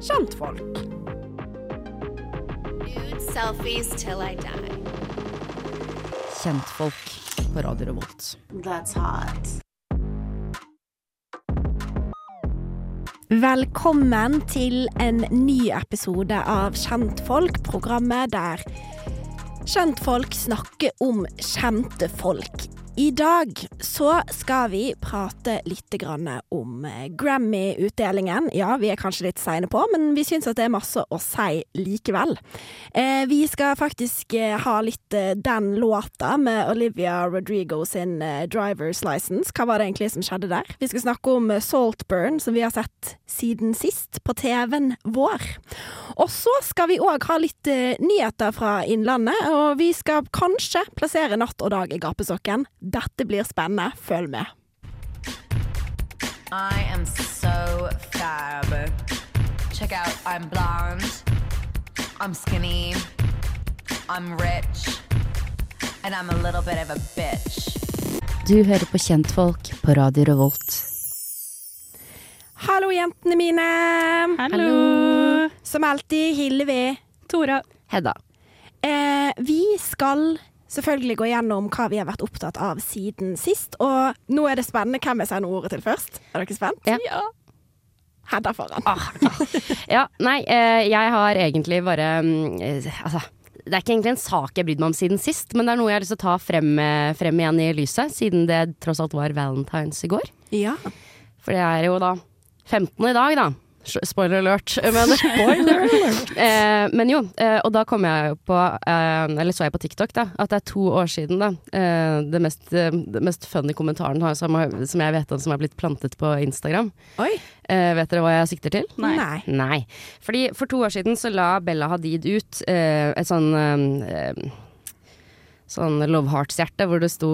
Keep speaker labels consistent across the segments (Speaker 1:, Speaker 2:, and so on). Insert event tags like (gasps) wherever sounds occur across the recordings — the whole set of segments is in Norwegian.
Speaker 1: kjentfolk.
Speaker 2: Nude selfies till I die.
Speaker 3: Kjentfolk på Radio Revolt.
Speaker 4: That's hot.
Speaker 1: Velkommen til en ny episode av Kjentfolk, programmet der kjentfolk snakker om kjente folk. I dag så skal vi prate litt om eh, Grammy-utdelingen. Ja, vi er kanskje litt seine på, men vi syns det er masse å si likevel. Eh, vi skal faktisk eh, ha litt eh, den låta med Olivia Rodrigo sin 'Driver's License'. Hva var det egentlig som skjedde der? Vi skal snakke om Saltburn, som vi har sett siden sist på TV-en vår. Og så skal vi òg ha litt nyheter fra Innlandet, og vi skal kanskje plassere natt og dag i gapestokken. Dette blir spennende. Følg med.
Speaker 5: I am so fab. Check out, I'm blonde, I'm skinny, I'm rich, and I'm a little bit of a bitch.
Speaker 3: Du hører på Kjentfolk på Radio Revolt.
Speaker 1: Hallo, jentene mine.
Speaker 6: Hallo.
Speaker 1: Som alltid, Hillevi.
Speaker 6: Tora.
Speaker 3: Hedda.
Speaker 1: Eh, vi skal selvfølgelig gå gjennom hva vi har vært opptatt av siden sist. Og nå er det spennende hvem jeg sender ordet til først. Er dere spent?
Speaker 3: Ja.
Speaker 1: Hedda foran.
Speaker 3: Ja, nei, eh, jeg har egentlig bare mm, eh, Altså, det er ikke egentlig en sak jeg brydde meg om siden sist, men det er noe jeg har lyst til å ta frem, eh, frem igjen i lyset, siden det tross alt var valentines i går.
Speaker 1: Ja.
Speaker 3: For det er jo da 15. i dag, da. Spoiler alert. (laughs) Men, (laughs) eh, men jo, eh, og da kom jeg jo på eh, Eller så jeg på TikTok, da, at det er to år siden, da. Eh, det, mest, eh, det mest funny kommentaren har- som, som jeg vet om som har blitt plantet på Instagram.
Speaker 1: Oi.
Speaker 3: Eh, vet dere hva jeg sikter til?
Speaker 1: Nei.
Speaker 3: Nei. Fordi for to år siden så la Bella Hadid ut eh, et sånn eh, Sånn Love Hearts-hjerte hvor det sto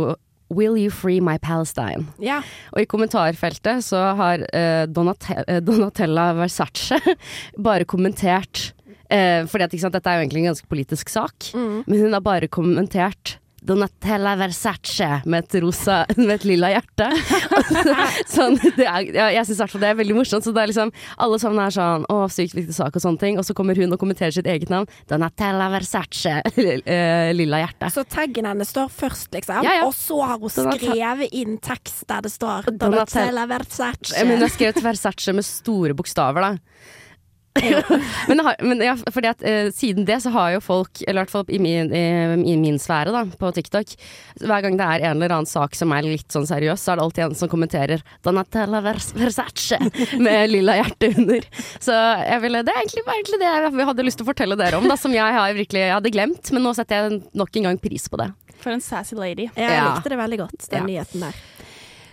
Speaker 3: Will you free my Palestine?
Speaker 1: Ja.
Speaker 3: Og i kommentarfeltet så har eh, Donate eh, Donatella Versace (laughs) bare kommentert eh, sant, dette er jo egentlig en ganske politisk sak, men hun har bare kommentert Donatella Versace med et rosa (laughs) Med et lilla hjerte. (laughs) sånn, det er, ja, jeg syns i hvert fall det er veldig morsomt. Så det er liksom Alle sammen er sånn Å, sykt viktig sak og sånne ting. Og så kommer hun og kommenterer sitt eget navn. Donatella Versace. (laughs) eh, lilla hjerte.
Speaker 1: Så taggen hennes står først, liksom.
Speaker 3: Ja, ja.
Speaker 1: Og så har hun
Speaker 3: Donate-
Speaker 1: skrevet inn tekst der det står
Speaker 3: Donatella
Speaker 1: Versace.
Speaker 3: Men hun har skrevet Versace med store bokstaver, da. (laughs) men, har, men ja, fordi at eh, siden det så har jo folk, eller i hvert fall i min, i, i min sfære da, på TikTok, hver gang det er en eller annen sak som er litt sånn seriøs, så er det alltid en som kommenterer 'Donatella Vers Versace' med lilla hjerte under. Så jeg ville, det er egentlig bare egentlig det jeg hadde lyst til å fortelle dere om, da, som jeg har virkelig jeg hadde glemt, men nå setter jeg nok en gang pris på det.
Speaker 6: For en sassy lady.
Speaker 1: Jeg
Speaker 3: Ja.
Speaker 1: likte det veldig godt, den
Speaker 3: Ja.
Speaker 1: nyheten der.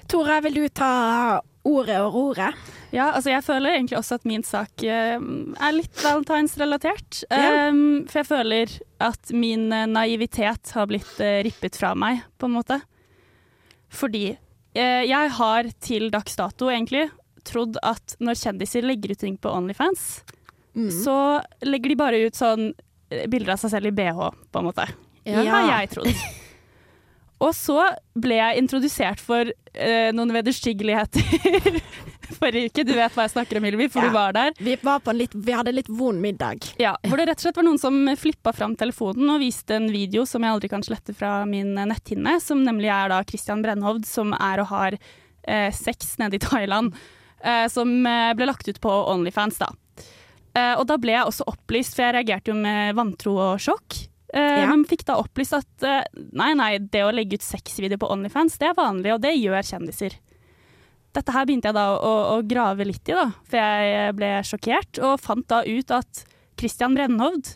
Speaker 1: Tore, vil du ta ordet og roret?
Speaker 6: Ja, altså jeg føler egentlig også at min sak eh, er litt valentinsrelatert.
Speaker 1: Ja.
Speaker 6: Um, for jeg føler at min eh, naivitet har blitt eh, rippet fra meg, på en måte. Fordi uh, jeg har til dags dato egentlig trodd at når kjendiser legger ut ting på Onlyfans, så legger de bare ut sånn bilder av seg selv i bh, på en måte.
Speaker 1: Ja.
Speaker 6: Det har jeg trodd. (laughs) Og så ble jeg introdusert for eh, noen vederstyggeligheter (laughs) forrige uke. Du vet hva jeg snakker om, Hilvi, for
Speaker 1: Ja.
Speaker 6: du var der.
Speaker 1: Vi, var på en litt, vi hadde litt vond middag.
Speaker 6: Ja, hvor det rett og slett var noen som flippa fram telefonen og viste en video som jeg aldri kan slette fra min eh, netthinne, som nemlig er da Christian Brennhovd, som er og har eh, sex nede i Thailand, eh, som eh, ble lagt ut på Onlyfans, da. Eh, og da ble jeg også opplyst, for jeg reagerte jo med vantro og sjokk. Eh,
Speaker 1: Ja.
Speaker 6: Men fikk da opplyst at uh, nei, nei, det å legge ut sexvideo på Onlyfans, det er vanlig, og det gjør kjendiser. Dette her begynte jeg da å, å grave litt i, da, for jeg ble sjokkert, og fant da ut at Christian Brennhovd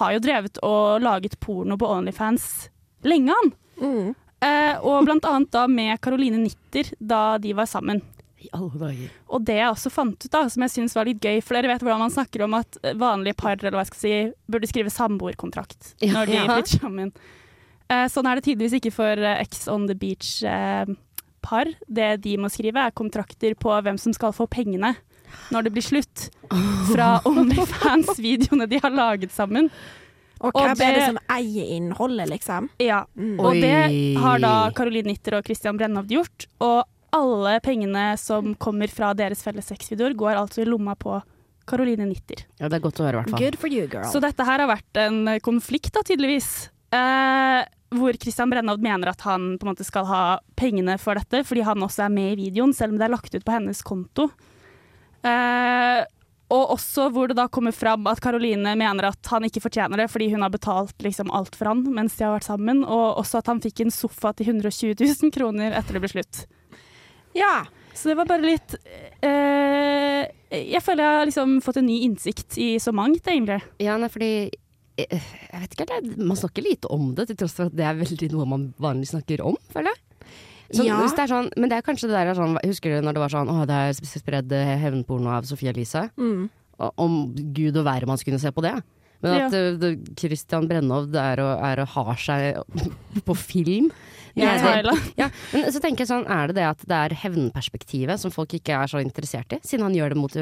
Speaker 6: har jo drevet og laget porno på Onlyfans lenge, han.
Speaker 1: Mm.
Speaker 6: Uh, og blant annet da med Caroline Nitter da de var sammen.
Speaker 3: I alle dager.
Speaker 6: Og det jeg også fant ut, da, som jeg syns var litt gøy, for dere vet hvordan man snakker om at vanlige par eller hva jeg skal si, burde skrive samboerkontrakt
Speaker 3: Ja.
Speaker 6: når de
Speaker 1: Ja.
Speaker 6: flytter sammen. Eh, sånn er det tydeligvis ikke for eh, Ex on the Beach-par. det de må skrive, er kontrakter på hvem som skal få pengene når det blir slutt. Fra Onlyfans-videoene de har laget sammen.
Speaker 1: Og
Speaker 6: Og
Speaker 1: det, er det- som eier innholdet, liksom?
Speaker 6: Ja,
Speaker 1: Mm.
Speaker 6: Og det har da Caroline Nitter og Christian Brennhovd gjort. Og alle pengene som kommer fra deres felles sexvideoer, går altså i lomma på Caroline Nitter.
Speaker 3: Ja, det er godt å høre, i hvert fall.
Speaker 1: Good for you, girl.
Speaker 6: Så dette her har vært en konflikt, da, tydeligvis. Eh, hvor Christian Brennaud mener at han på en måte skal ha pengene for dette, fordi han også er med i videoen, selv om det er lagt ut på hennes konto. Eh, og også hvor det da kommer fram at Caroline mener at han ikke fortjener det fordi hun har betalt liksom alt for han mens de har vært sammen, og også at han fikk en sofa til 120 000 kroner etter det ble slutt.
Speaker 1: Ja.
Speaker 6: Så det var bare litt eh, Jeg føler jeg har liksom fått en ny innsikt i så mangt, egentlig.
Speaker 3: Ja, nei, fordi eh, Jeg vet ikke, man snakker lite om det, til tross for at det er veldig noe man vanligvis snakker om, føler jeg. Så,
Speaker 1: Ja.
Speaker 3: det er sånn, men det er kanskje det der er sånn Husker du når det var sånn Å, det er spredd eh, hevnporno av Sofie Elise?
Speaker 1: Mm.
Speaker 3: Om gud og hvermann skulle se på det. Men at
Speaker 6: Ja.
Speaker 3: Christian Brennhovd er og, er og har seg (laughs) på film.
Speaker 6: ja,
Speaker 3: Ja, men så tenker jeg sånn, Er det det at det er hevnperspektivet som folk ikke er så interessert i, siden han gjør det mot,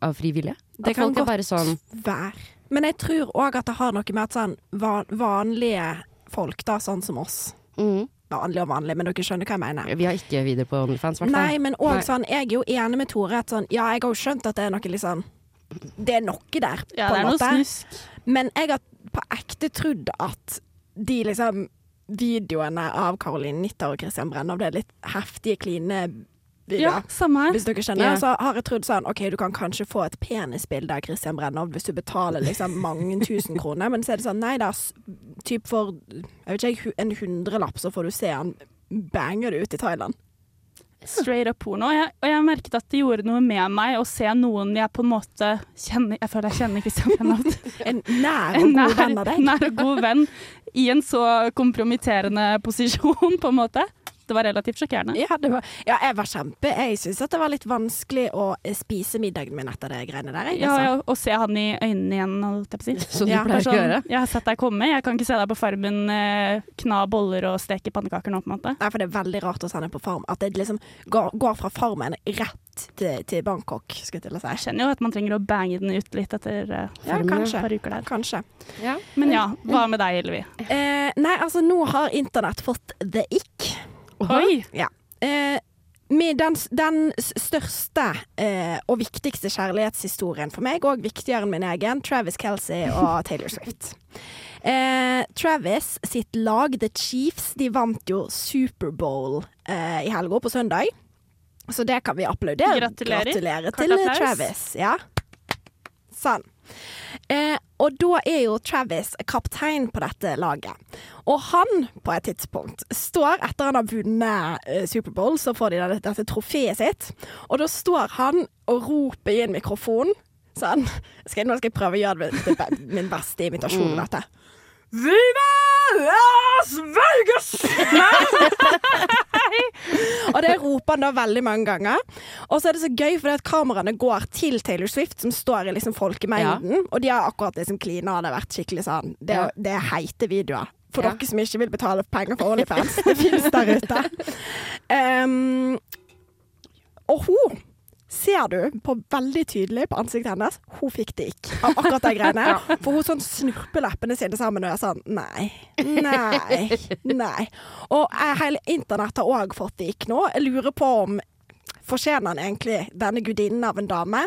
Speaker 3: av fri vilje?
Speaker 1: Det kan godt
Speaker 3: sånn
Speaker 1: være. Men jeg tror òg at det har noe med at sånn van vanlige folk, da, sånn som oss
Speaker 3: mm,
Speaker 1: Vanlig og vanlig, men dere skjønner hva jeg mener.
Speaker 3: Vi har ikke video på OnlyFans, i hvert fall.
Speaker 1: Nei, men òg sånn Jeg er jo enig med Tore at sånn Ja, jeg har jo skjønt at det er noe litt liksom Det er noe der,
Speaker 6: Ja,
Speaker 1: på en
Speaker 6: er
Speaker 1: måte. Men jeg har på ekte trodd at de liksom videoene av Caroline Nitter og Christian det ble litt heftige, kline
Speaker 6: Ja,
Speaker 1: videoer.
Speaker 6: samme her.
Speaker 1: Hvis dere skjønner.
Speaker 3: Ja.
Speaker 1: Så har jeg trodd sånn OK, du kan kanskje få et penisbilde av Christian Brenner hvis du betaler liksom mange tusen kroner, men så er det sånn Nei da, typ for jeg vet ikke, en hundrelapp så får du se han banger det ut i Thailand.
Speaker 6: Straight up porno. Og jeg, og jeg merket at det gjorde noe med meg å se noen jeg på en måte kjenner Jeg føler jeg kjenner Christian Brennholt. (laughs)
Speaker 1: En nær og god
Speaker 6: nær,
Speaker 1: venn av deg.
Speaker 6: nær og god venn i en så kompromitterende posisjon, på en måte. Det var relativt sjokkerende.
Speaker 1: Ja, det var, ja, jeg var kjempe Jeg syns at det var litt vanskelig å eh, spise middagen min etter det greiene der. Jeg,
Speaker 6: Ja,
Speaker 1: altså.
Speaker 6: ja, Å se han i øynene igjen, holdt jeg på å si.
Speaker 3: Som du
Speaker 1: Ja,
Speaker 3: pleier å
Speaker 6: Sånn,
Speaker 3: gjøre.
Speaker 6: jeg har sett deg komme, jeg kan ikke se deg på Farmen eh, kna boller og steke pannekaker nå, på en måte.
Speaker 1: Nei, for det er veldig rart å sende på Farm. At det liksom går, går fra Farmen rett til, til Bangkok, skulle jeg til å
Speaker 6: Jeg kjenner jo at man trenger å bange den ut litt etter eh,
Speaker 1: Ja,
Speaker 3: kanskje.
Speaker 6: et par uker der.
Speaker 1: Kanskje.
Speaker 3: Ja.
Speaker 6: Men ja, hva med deg, Hillevi?
Speaker 1: Eh, nei, altså, nå har internett fått the ick.
Speaker 6: Oi!
Speaker 1: Ja. Eh, med den, den største eh, og viktigste kjærlighetshistorien for meg, og viktigere enn min egen, Travis Kelsey og (laughs) Taylor Swift. Eh, Travis sitt lag, The Chiefs, de vant jo Superbowl eh, i helga på søndag. Så det kan vi applaudere.
Speaker 6: Gratulerer.
Speaker 1: Gratulere til. Travis. Ja. Sånn. Eh, og da er jo Travis kaptein på dette laget. Og han, på et tidspunkt, står etter han har vunnet eh, Superbowl, så får de dette, dette trofeet sitt, og da står han og roper i en mikrofon sånn skal jeg, Nå skal jeg prøve å gjøre det, det, min beste imitasjon av dette. Viva Las Vegas! og det roper han da veldig mange ganger. Og så er det så gøy, fordi at kameraene går til Taylor Swift, som står i liksom folkemengden. Og de har akkurat liksom klina, og det har vært skikkelig sånn Det,
Speaker 3: Ja.
Speaker 1: det er heite videoer. For
Speaker 3: Ja.
Speaker 1: dere som ikke vil betale penger for OnlyFans. Det finnes der ute. (laughs) Um, og hun ser du på veldig tydelig på ansiktet hennes. Hun fikk det ikke av akkurat de greiene. (laughs) For hun sånn snurper leppene sine sammen og er sånn Nei, nei, nei. Og eh, hele internett har òg fått det ikke nå. Jeg lurer på om Fortjener han egentlig denne gudinnen av en dame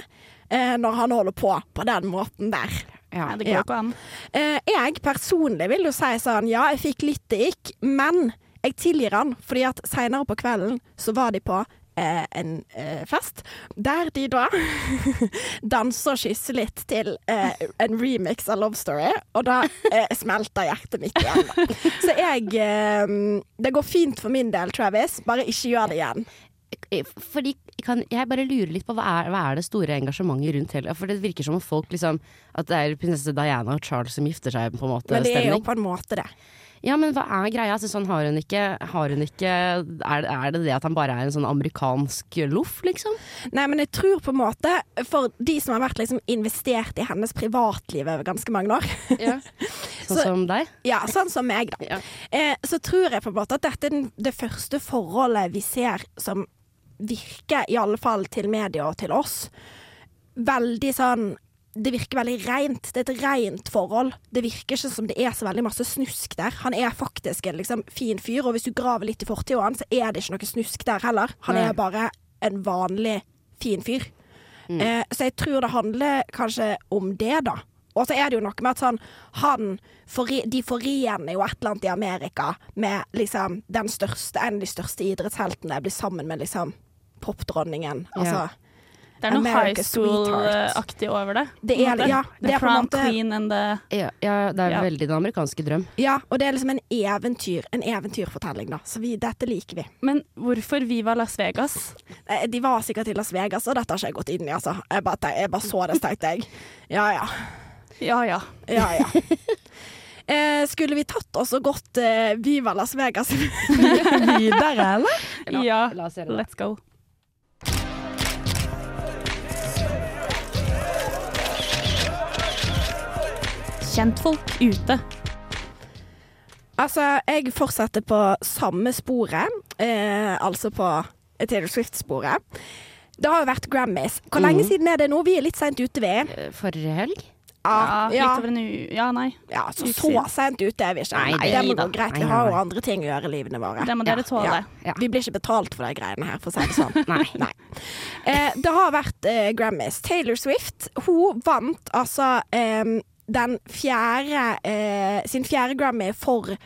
Speaker 1: eh, når han holder på på den måten der?
Speaker 3: Ja.
Speaker 6: Det går
Speaker 1: Ja.
Speaker 6: ikke an.
Speaker 1: Eh, jeg personlig vil jo si sånn Ja, jeg fikk litt det ikke, men jeg tilgir han, fordi at seinere på kvelden så var de på eh, en eh, fest der de da (laughs) danser og kysser litt til eh, en remix av Love Story, og da eh, smelter hjertet mitt igjen. Så jeg eh, Det går fint for min del, Travis, bare ikke gjør det igjen.
Speaker 3: Fordi kan, Jeg bare lurer litt på hva er, hva er det store engasjementet rundt hele For det virker som om folk liksom At det er prinsesse Diana og Charles som gifter seg, på en måte.
Speaker 1: Men det er jo på en måte det.
Speaker 3: Ja, men hva er greia? Altså, sånn, har hun ikke, har hun ikke er, er det det at han bare er en sånn amerikansk loff, liksom?
Speaker 1: Nei, men jeg tror på en måte, for de som har vært liksom investert i hennes privatliv over ganske mange år, ja. (laughs)
Speaker 3: Sånn
Speaker 1: Så-
Speaker 3: som deg?
Speaker 1: ja, sånn som meg, da,
Speaker 3: Ja.
Speaker 1: eh, så tror jeg på en måte at dette er den, det første forholdet vi ser som virker, i alle fall til media og til oss, veldig sånn det virker veldig rent. Det er et rent forhold. Det virker ikke som det er så veldig masse snusk der. Han er faktisk en liksom, fin fyr, og hvis du graver litt i fortida hans, så er det ikke noe snusk der heller. Han
Speaker 3: Nei.
Speaker 1: er bare en vanlig fin fyr. Eh, så jeg tror det handler kanskje om det, da. Og så er det jo noe med at sånn han forre, De forener jo et eller annet i Amerika med liksom den største En av de største idrettsheltene blir sammen med liksom popdronningen. Altså
Speaker 6: Det er noe high school-aktig over det.
Speaker 1: Det er- ja, det er på en måte-
Speaker 6: queen and the
Speaker 3: Ja, ja det er
Speaker 6: Ja.
Speaker 3: veldig den amerikanske drøm.
Speaker 1: Ja, og det er liksom en eventyr En eventyrfortelling, da. Så vi, dette liker vi.
Speaker 6: Men hvorfor Viva Las Vegas?
Speaker 1: Eh, De var sikkert i Las Vegas, og dette har ikke jeg gått inn i, altså. Jeg bare, jeg bare så det, tenkte jeg. Ja ja.
Speaker 6: Ja ja.
Speaker 1: Ja ja. Eh, skulle vi tatt oss og gått eh, Viva Las Vegas (laughs) videre, eller?
Speaker 3: La-
Speaker 6: ja.
Speaker 3: la oss gjøre det.
Speaker 6: Let's go. Kjentfolk ute.
Speaker 1: Altså, jeg fortsetter på samme sporet, eh, altså på Taylor Swift-sporet. Det har jo vært Grammys. Hvor lenge
Speaker 3: mm.
Speaker 1: siden er det nå? Vi er litt seint ute, vi.
Speaker 3: Eh, Forrige helg?
Speaker 6: Ja, litt over en u... Ja, nei.
Speaker 1: ja så, så seint ute er vi ikke.
Speaker 3: Nei, det-
Speaker 1: det må
Speaker 6: da.
Speaker 1: gå greit. Vi har jo andre ting å gjøre i livene våre.
Speaker 6: Det må dere tåle.
Speaker 1: Ja.
Speaker 3: Ja.
Speaker 1: Vi blir ikke betalt for de greiene her, for å si det sånn. (laughs)
Speaker 3: Nei.
Speaker 1: Nei. Eh, det har vært eh, Grammys. Taylor Swift hun vant altså eh, den fjerde eh, sin fjerde Grammy for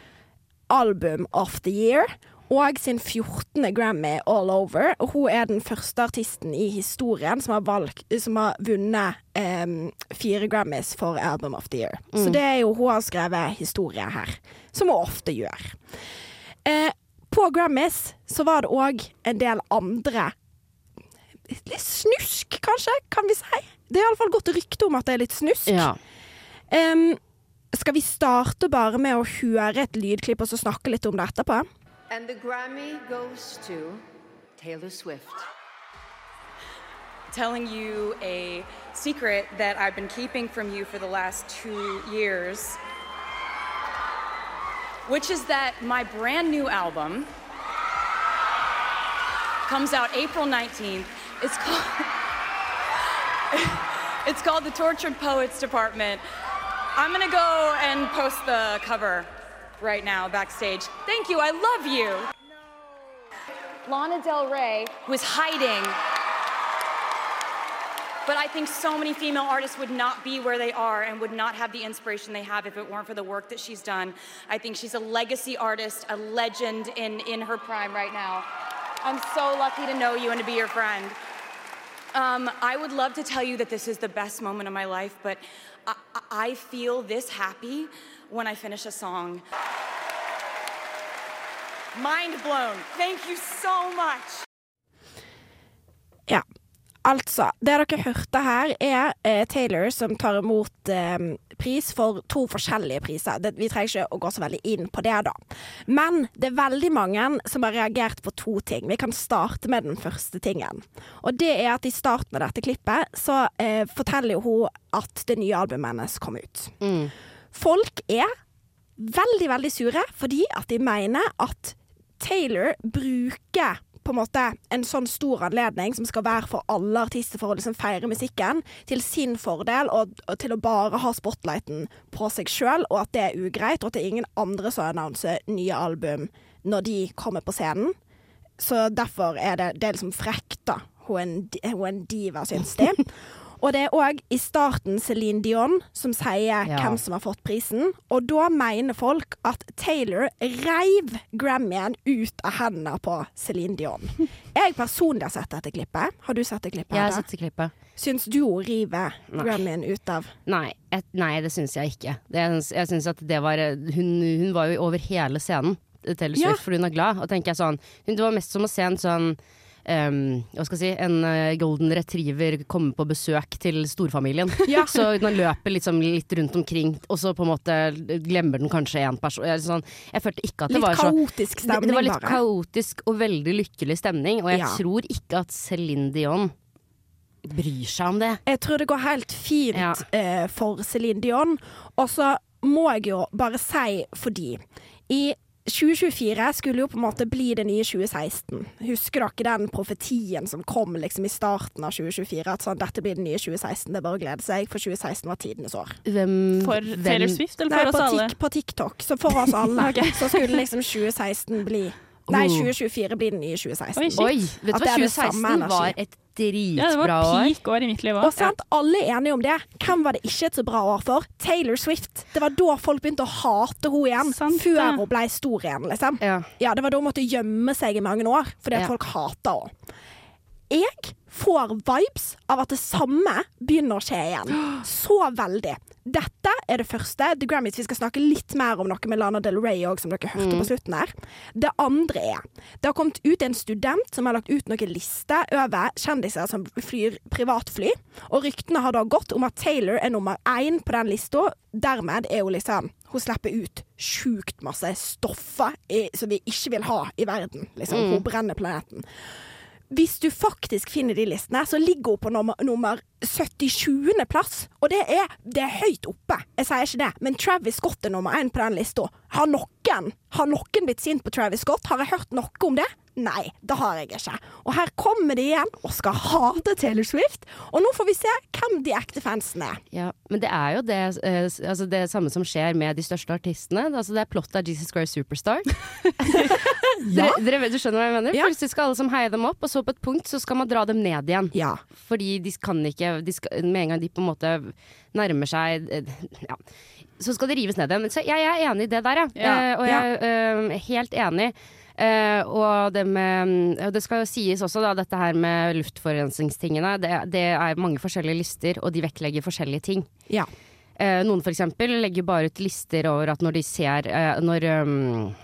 Speaker 1: Album of the Year. Og sin 14. Grammy all over. Og hun er den første artisten i historien som har, valgt, som har vunnet eh, fire Grammys for Album of the Year. Så det er jo hun har skrevet historie her, som hun ofte gjør. Eh, på Grammys så var det òg en del andre Litt snusk, kanskje, kan vi si. Det er iallfall godt rykte om at det er litt snusk.
Speaker 3: Ja.
Speaker 1: Em, skal vi starte bare med å høre et lydklipp og så snakke litt om det etterpå?
Speaker 4: And the Grammy goes to Taylor Swift.
Speaker 7: telling you a secret that I've been keeping from you for the last two years, which is that my brand new album comes out April 19th. It's called (laughs) It's called The Tortured Poets Department. I'm gonna go and post the cover right now backstage. Thank you, I love you. Lana Del Rey was hiding but I think so many female artists would not be where they are and would not have the inspiration they have if it weren't for the work that she's done. I think she's a legacy artist, a legend in, in her prime right now. I'm so lucky to know you and to be your friend. Um, I would love to tell you that this is the best moment of my life, but I, I- feel this happy when I finish a song. Mind blown. Thank you so much.
Speaker 1: Ja. Altså, det dere hørte her, er eh, Taylor som tar imot eh, pris for to forskjellige priser. Det, vi trenger ikke å gå så veldig inn på det, da. Men det er veldig mange som har reagert på to ting. Vi kan starte med den første tingen. Og det er at i starten av dette klippet så eh, forteller jo hun at det nye albumet hennes kom ut. Folk er veldig, veldig sure fordi at de mener at Taylor bruker på en måte en sånn stor anledning som skal være for alle artister for å liksom feire musikken, til sin fordel og, og til å bare ha spotlighten på seg sjøl, og at det er ugreit, og at det er ingen andre som annonser nye album når de kommer på scenen. Så derfor er det, det er liksom frekt, da. Hun hun diva, syns de. (laughs) Og det er òg i starten Céline Dion som sier
Speaker 3: Ja.
Speaker 1: hvem som har fått prisen. Og da mener folk at Taylor reiv Grammyen ut av hendene på Céline Dion. (laughs) Jeg personlig har sett dette klippet. Har du sett det klippet?
Speaker 3: Jeg har sett det klippet.
Speaker 1: Syns du hun river Grammyen ut av
Speaker 3: Nei, et, nei, det syns jeg ikke. Det, jeg syns at det var hun, hun var jo over hele scenen, Taylor
Speaker 1: Ja.
Speaker 3: Swift, fordi hun er glad. Og tenker jeg sånn hun, Det var mest som å se en sånn ehm, hva skal jeg si, en eh, golden retriever komme på besøk til storfamilien. (laughs)
Speaker 1: Ja.
Speaker 3: Så den løper liksom litt rundt omkring, og så på en måte glemmer den kanskje en person. Jeg, sånn, jeg følte ikke at det
Speaker 1: Litt
Speaker 3: var så
Speaker 1: kaotisk
Speaker 3: stemning,
Speaker 1: stemning,
Speaker 3: det var litt
Speaker 1: bare.
Speaker 3: kaotisk og veldig lykkelig stemning, og jeg
Speaker 1: Ja.
Speaker 3: tror ikke at Céline Dion bryr seg om det.
Speaker 1: Jeg tror det går helt fint
Speaker 3: Ja.
Speaker 1: uh, for Céline Dion. Og så må jeg jo bare si fordi i 2024 skulle jo på en måte bli det nye 2016. Husker dere den profetien som kom liksom i starten av 2024? At sånn, dette blir det nye 2016, det er bare å glede seg, for 2016 var tidenes år.
Speaker 3: Hvem,
Speaker 6: For Taylor Swift eller
Speaker 1: Nei,
Speaker 6: for
Speaker 1: på,
Speaker 6: oss alle?
Speaker 1: Nei, på TikTok. Så for oss alle (laughs) så skulle liksom 2016 bli Nei,
Speaker 3: Oh.
Speaker 1: 2024 blir den nye 2016.
Speaker 6: Oi.
Speaker 3: Oi, vet du hva,
Speaker 1: det er det samme
Speaker 3: 2016 var et dritbra år.
Speaker 6: Ja, det var peak år i mitt liv
Speaker 1: Og sant, alle er enige om det. Hvem var det ikke et så bra år for? Taylor Swift. Det var da folk begynte å hate henne igjen.
Speaker 6: Sant
Speaker 1: før hun ble stor igjen, liksom.
Speaker 3: Ja.
Speaker 1: Ja, det var da hun måtte gjemme seg i mange år, fordi at
Speaker 3: Ja.
Speaker 1: folk hata henne. Jeg får vibes av at det samme begynner å skje igjen. Så veldig. Dette er det første. The Grammys, Vi skal snakke litt mer om noe med Lana Del Rey òg, som dere hørte på slutten her. Det andre er Det har kommet ut en student som har lagt ut noen lister over kjendiser som flyr privatfly. Og ryktene har da gått om at Taylor er nummer én på den lista. Dermed er hun liksom Hun slipper ut sjukt masse stoffer i, som vi ikke vil ha i verden. Liksom. Hun brenner planeten. Hvis du faktisk finner de listene, så ligger hun på nummer, nummer 77. plass. Og det er, det er høyt oppe. Jeg sier ikke det, men Travis Scott er nummer én på den lista. Har noen, har noen blitt sint på Travis Scott? Har jeg hørt noe om det? Nei, det har jeg ikke. Og her kommer de igjen og skal hate Taylor Swift. Og nå får vi se hvem de ekte fansene er.
Speaker 3: Ja, men det er jo det, eh, altså det samme som skjer med de største artistene. Altså det er plottet av Jesus Christ Superstar. (laughs) dere, dere, vet- du skjønner hva jeg mener?
Speaker 1: Ja.
Speaker 3: Plutselig skal alle som heier dem opp, og så på et punkt så skal man dra dem ned igjen.
Speaker 1: Ja.
Speaker 3: Fordi de kan ikke de skal, Med en gang de på en måte nærmer seg eh, ja, Så skal det rives ned igjen. Så jeg er enig i det der, jeg.
Speaker 6: Ja.
Speaker 3: Eh, og jeg er eh, helt enig. Uh, og det med og Det skal jo sies også, da, dette her med luftforurensningstingene. Det, det er mange forskjellige lister, og de vektlegger forskjellige ting.
Speaker 1: Ja.
Speaker 3: Uh, noen eksempel legger bare ut lister over at når de ser uh, Når um,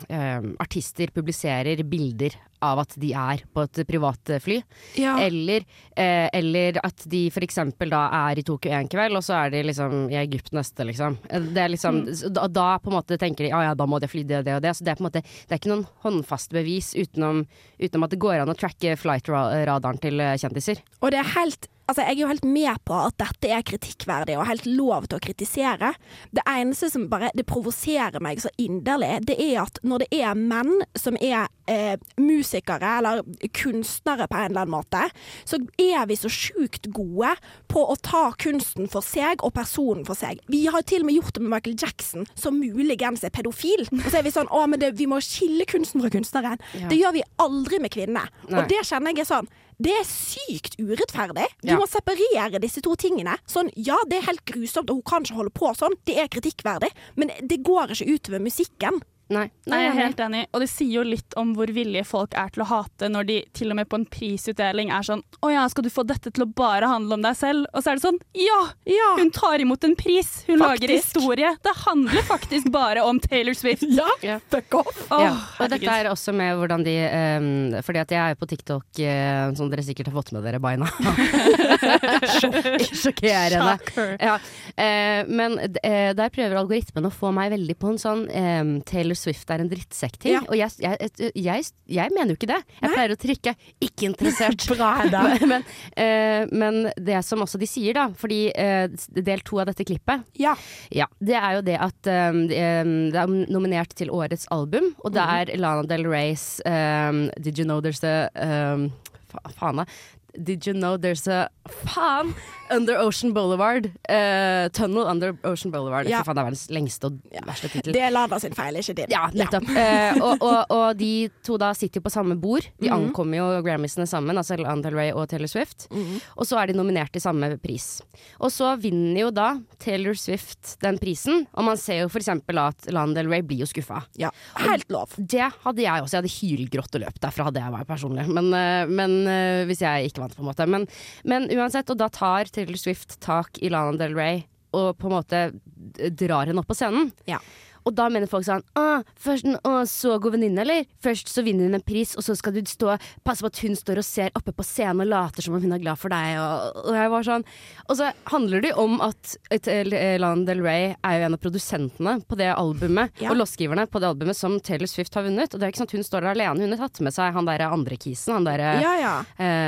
Speaker 3: um, artister publiserer bilder av at de er på et privatfly,
Speaker 1: Ja.
Speaker 3: eller, eh, eller at de eksempel da er i Tokyo en kveld, og så er de liksom i Egypt neste, liksom. Eh, Det liksom mm. da, da på en måte tenker de ja ja, da må de fly det og det og det. Så det er på en måte Det er ikke noen håndfast bevis utenom, utenom at det går an å tracke flight-radaren til eh, kjendiser.
Speaker 1: Og det er helt Altså, jeg er jo helt med på at dette er kritikkverdig og helt lov til å kritisere. Det eneste som bare det provoserer meg så inderlig, det er at når det er menn som er eh, musikere eller kunstnere på en eller annen måte, så er vi så sjukt gode på å ta kunsten for seg og personen for seg. Vi har til og med gjort det med Michael Jackson, som muligens er pedofil. Og så er vi sånn å, men det, vi må skille kunsten fra kunstneren.
Speaker 3: Ja.
Speaker 1: Det gjør vi aldri med kvinner. Og det kjenner jeg er sånn det er sykt urettferdig. Du
Speaker 3: Ja.
Speaker 1: må separere disse to tingene. Sånn, ja, det er helt grusomt, og hun kan ikke holde på sånn. Det er kritikkverdig. Men det går ikke utover musikken.
Speaker 3: Nei.
Speaker 6: Nei, jeg er helt enig. Og det sier jo litt om hvor villige folk er til å hate når de til og med på en prisutdeling er sånn Å ja, skal du få dette til å bare handle om deg selv? Og så er det sånn Ja!
Speaker 1: Ja.
Speaker 6: Hun tar imot en pris. Hun lager historie. Det handler faktisk bare om Taylor Swift. (laughs)
Speaker 1: Ja,
Speaker 3: Ja.
Speaker 1: fuck off.
Speaker 3: Ja. Og dette er også med hvordan de um, Fordi at jeg er jo på TikTok, eh, som dere sikkert har fått med dere, beina. (laughs) Sjokk- Sjokkerende. Ja. Uh, men uh, der prøver algoritmen å få meg veldig på en sånn um, Taylor Swift er en drittsekk-ting.
Speaker 1: Ja.
Speaker 3: Og jeg, jeg, jeg, jeg mener jo ikke det. Jeg pleier å trykke 'ikke (laughs) interessert'. (laughs) Men, uh, men det som også de sier, da, fordi uh, del to av dette klippet
Speaker 1: Ja.
Speaker 3: ja, det er jo det at um, det er nominert til årets album, og det er Lana Del Reys um, Did you know there's a um, fa Faen, da. Did you know there's a Faen! Under Ocean Boulevard. Uh, tunnel Under Ocean Boulevard.
Speaker 1: Ja.
Speaker 3: Faen, det er verdens lengste og verste tittel.
Speaker 1: Det er Lada sin feil, ikke din.
Speaker 3: Ja, nettopp. Eh, og, og, og de to da sitter jo på samme bord. De
Speaker 1: Mhm.
Speaker 3: ankommer jo Grammysene sammen, altså Lana Del Rey og Taylor Swift.
Speaker 1: Mhm.
Speaker 3: Og så er de nominert til samme pris. Og så vinner jo da Taylor Swift den prisen, og man ser jo for eksempel at Lana Del Rey blir jo skuffa.
Speaker 1: Ja. Helt lov.
Speaker 3: Det hadde jeg også. Jeg hadde hylgrått og løpt derfra, hadde jeg vært personlig. Men, uh, men hvis jeg ikke vant, på en måte. Men, men uansett, og da tar Taylor Swift tak i Lana Del Rey og på en måte drar henne opp på scenen.
Speaker 1: Ja.
Speaker 3: Og da mener folk sånn Å, først en å, så god venninne, eller? Først så vinner hun en pris, og så skal du stå passe på at hun står og ser oppe på scenen og later som om hun er glad for deg. Og, og jeg var sånn Og så handler det jo om at et, eh, Lana Del Rey er jo en av produsentene på det albumet,
Speaker 1: Ja.
Speaker 3: og låtskriverne på det albumet som Taylor Swift har vunnet. Og det er ikke sånn at hun står der alene, hun har tatt med seg han derre andre kisen, han derre
Speaker 1: Ja, ja.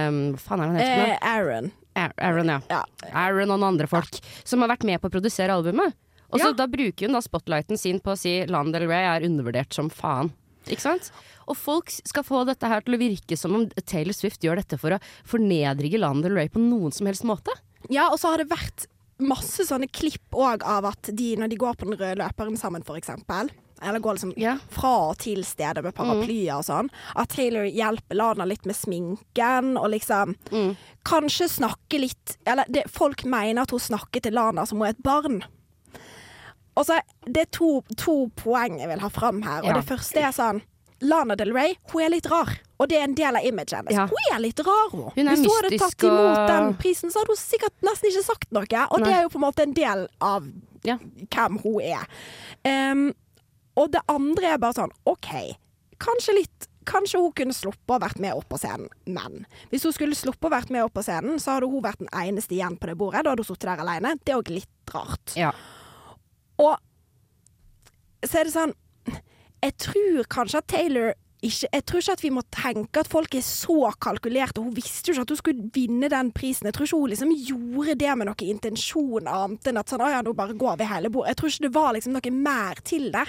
Speaker 3: um, Hva faen er han heter?
Speaker 1: Eh, Aaron.
Speaker 3: Aaron, Aaron, ja.
Speaker 1: Ja.
Speaker 3: Aaron og noen andre folk som har vært med på å produsere albumet. Og så
Speaker 1: Ja.
Speaker 3: da bruker hun da spotlighten sin på å si Lana Del Rey er undervurdert som faen. Ikke sant? Og folk skal få dette her til å virke som om Taylor Swift gjør dette for å fornedrige Lana Del Rey på noen som helst måte.
Speaker 1: Ja, og så har det vært masse sånne klipp òg av at de, når de går på den røde løperen sammen, eksempel, eller går liksom
Speaker 3: yeah.
Speaker 1: fra og til stedet med paraplyer og sånn. At Taylor hjelper Lana litt med sminken, og liksom Kanskje snakke litt Eller det, folk mener at hun snakker til Lana som hun er et barn. Og så Det er to, to poeng jeg vil ha fram her. Og
Speaker 3: Ja.
Speaker 1: det første er sånn Lana Del Rey, hun er litt rar. Og det er en del av imaget hennes.
Speaker 3: Ja.
Speaker 1: Hun er litt rar, hun.
Speaker 3: Hun
Speaker 1: Hvis hun hadde tatt imot
Speaker 3: og-
Speaker 1: den prisen, så hadde hun sikkert nesten ikke sagt noe. Og det er jo på en måte en del av
Speaker 3: Ja.
Speaker 1: hvem hun er. Um, og det andre er bare sånn OK, kanskje litt Kanskje hun kunne sluppet å vært med opp på scenen, men hvis hun skulle sluppet å vært med opp på scenen, så hadde hun vært den eneste igjen på det bordet. Da hadde hun sittet der alene. Det er òg litt rart.
Speaker 3: Ja.
Speaker 1: Og så er det sånn Jeg tror kanskje at Taylor ikke, Jeg tror ikke at vi må tenke at folk er så kalkulerte. Hun visste jo ikke at hun skulle vinne den prisen. Jeg tror ikke hun liksom gjorde det med noe intensjon annet enn at sånn, å ja, nå bare går vi hele bordet. Jeg tror ikke det var liksom noe mer til det.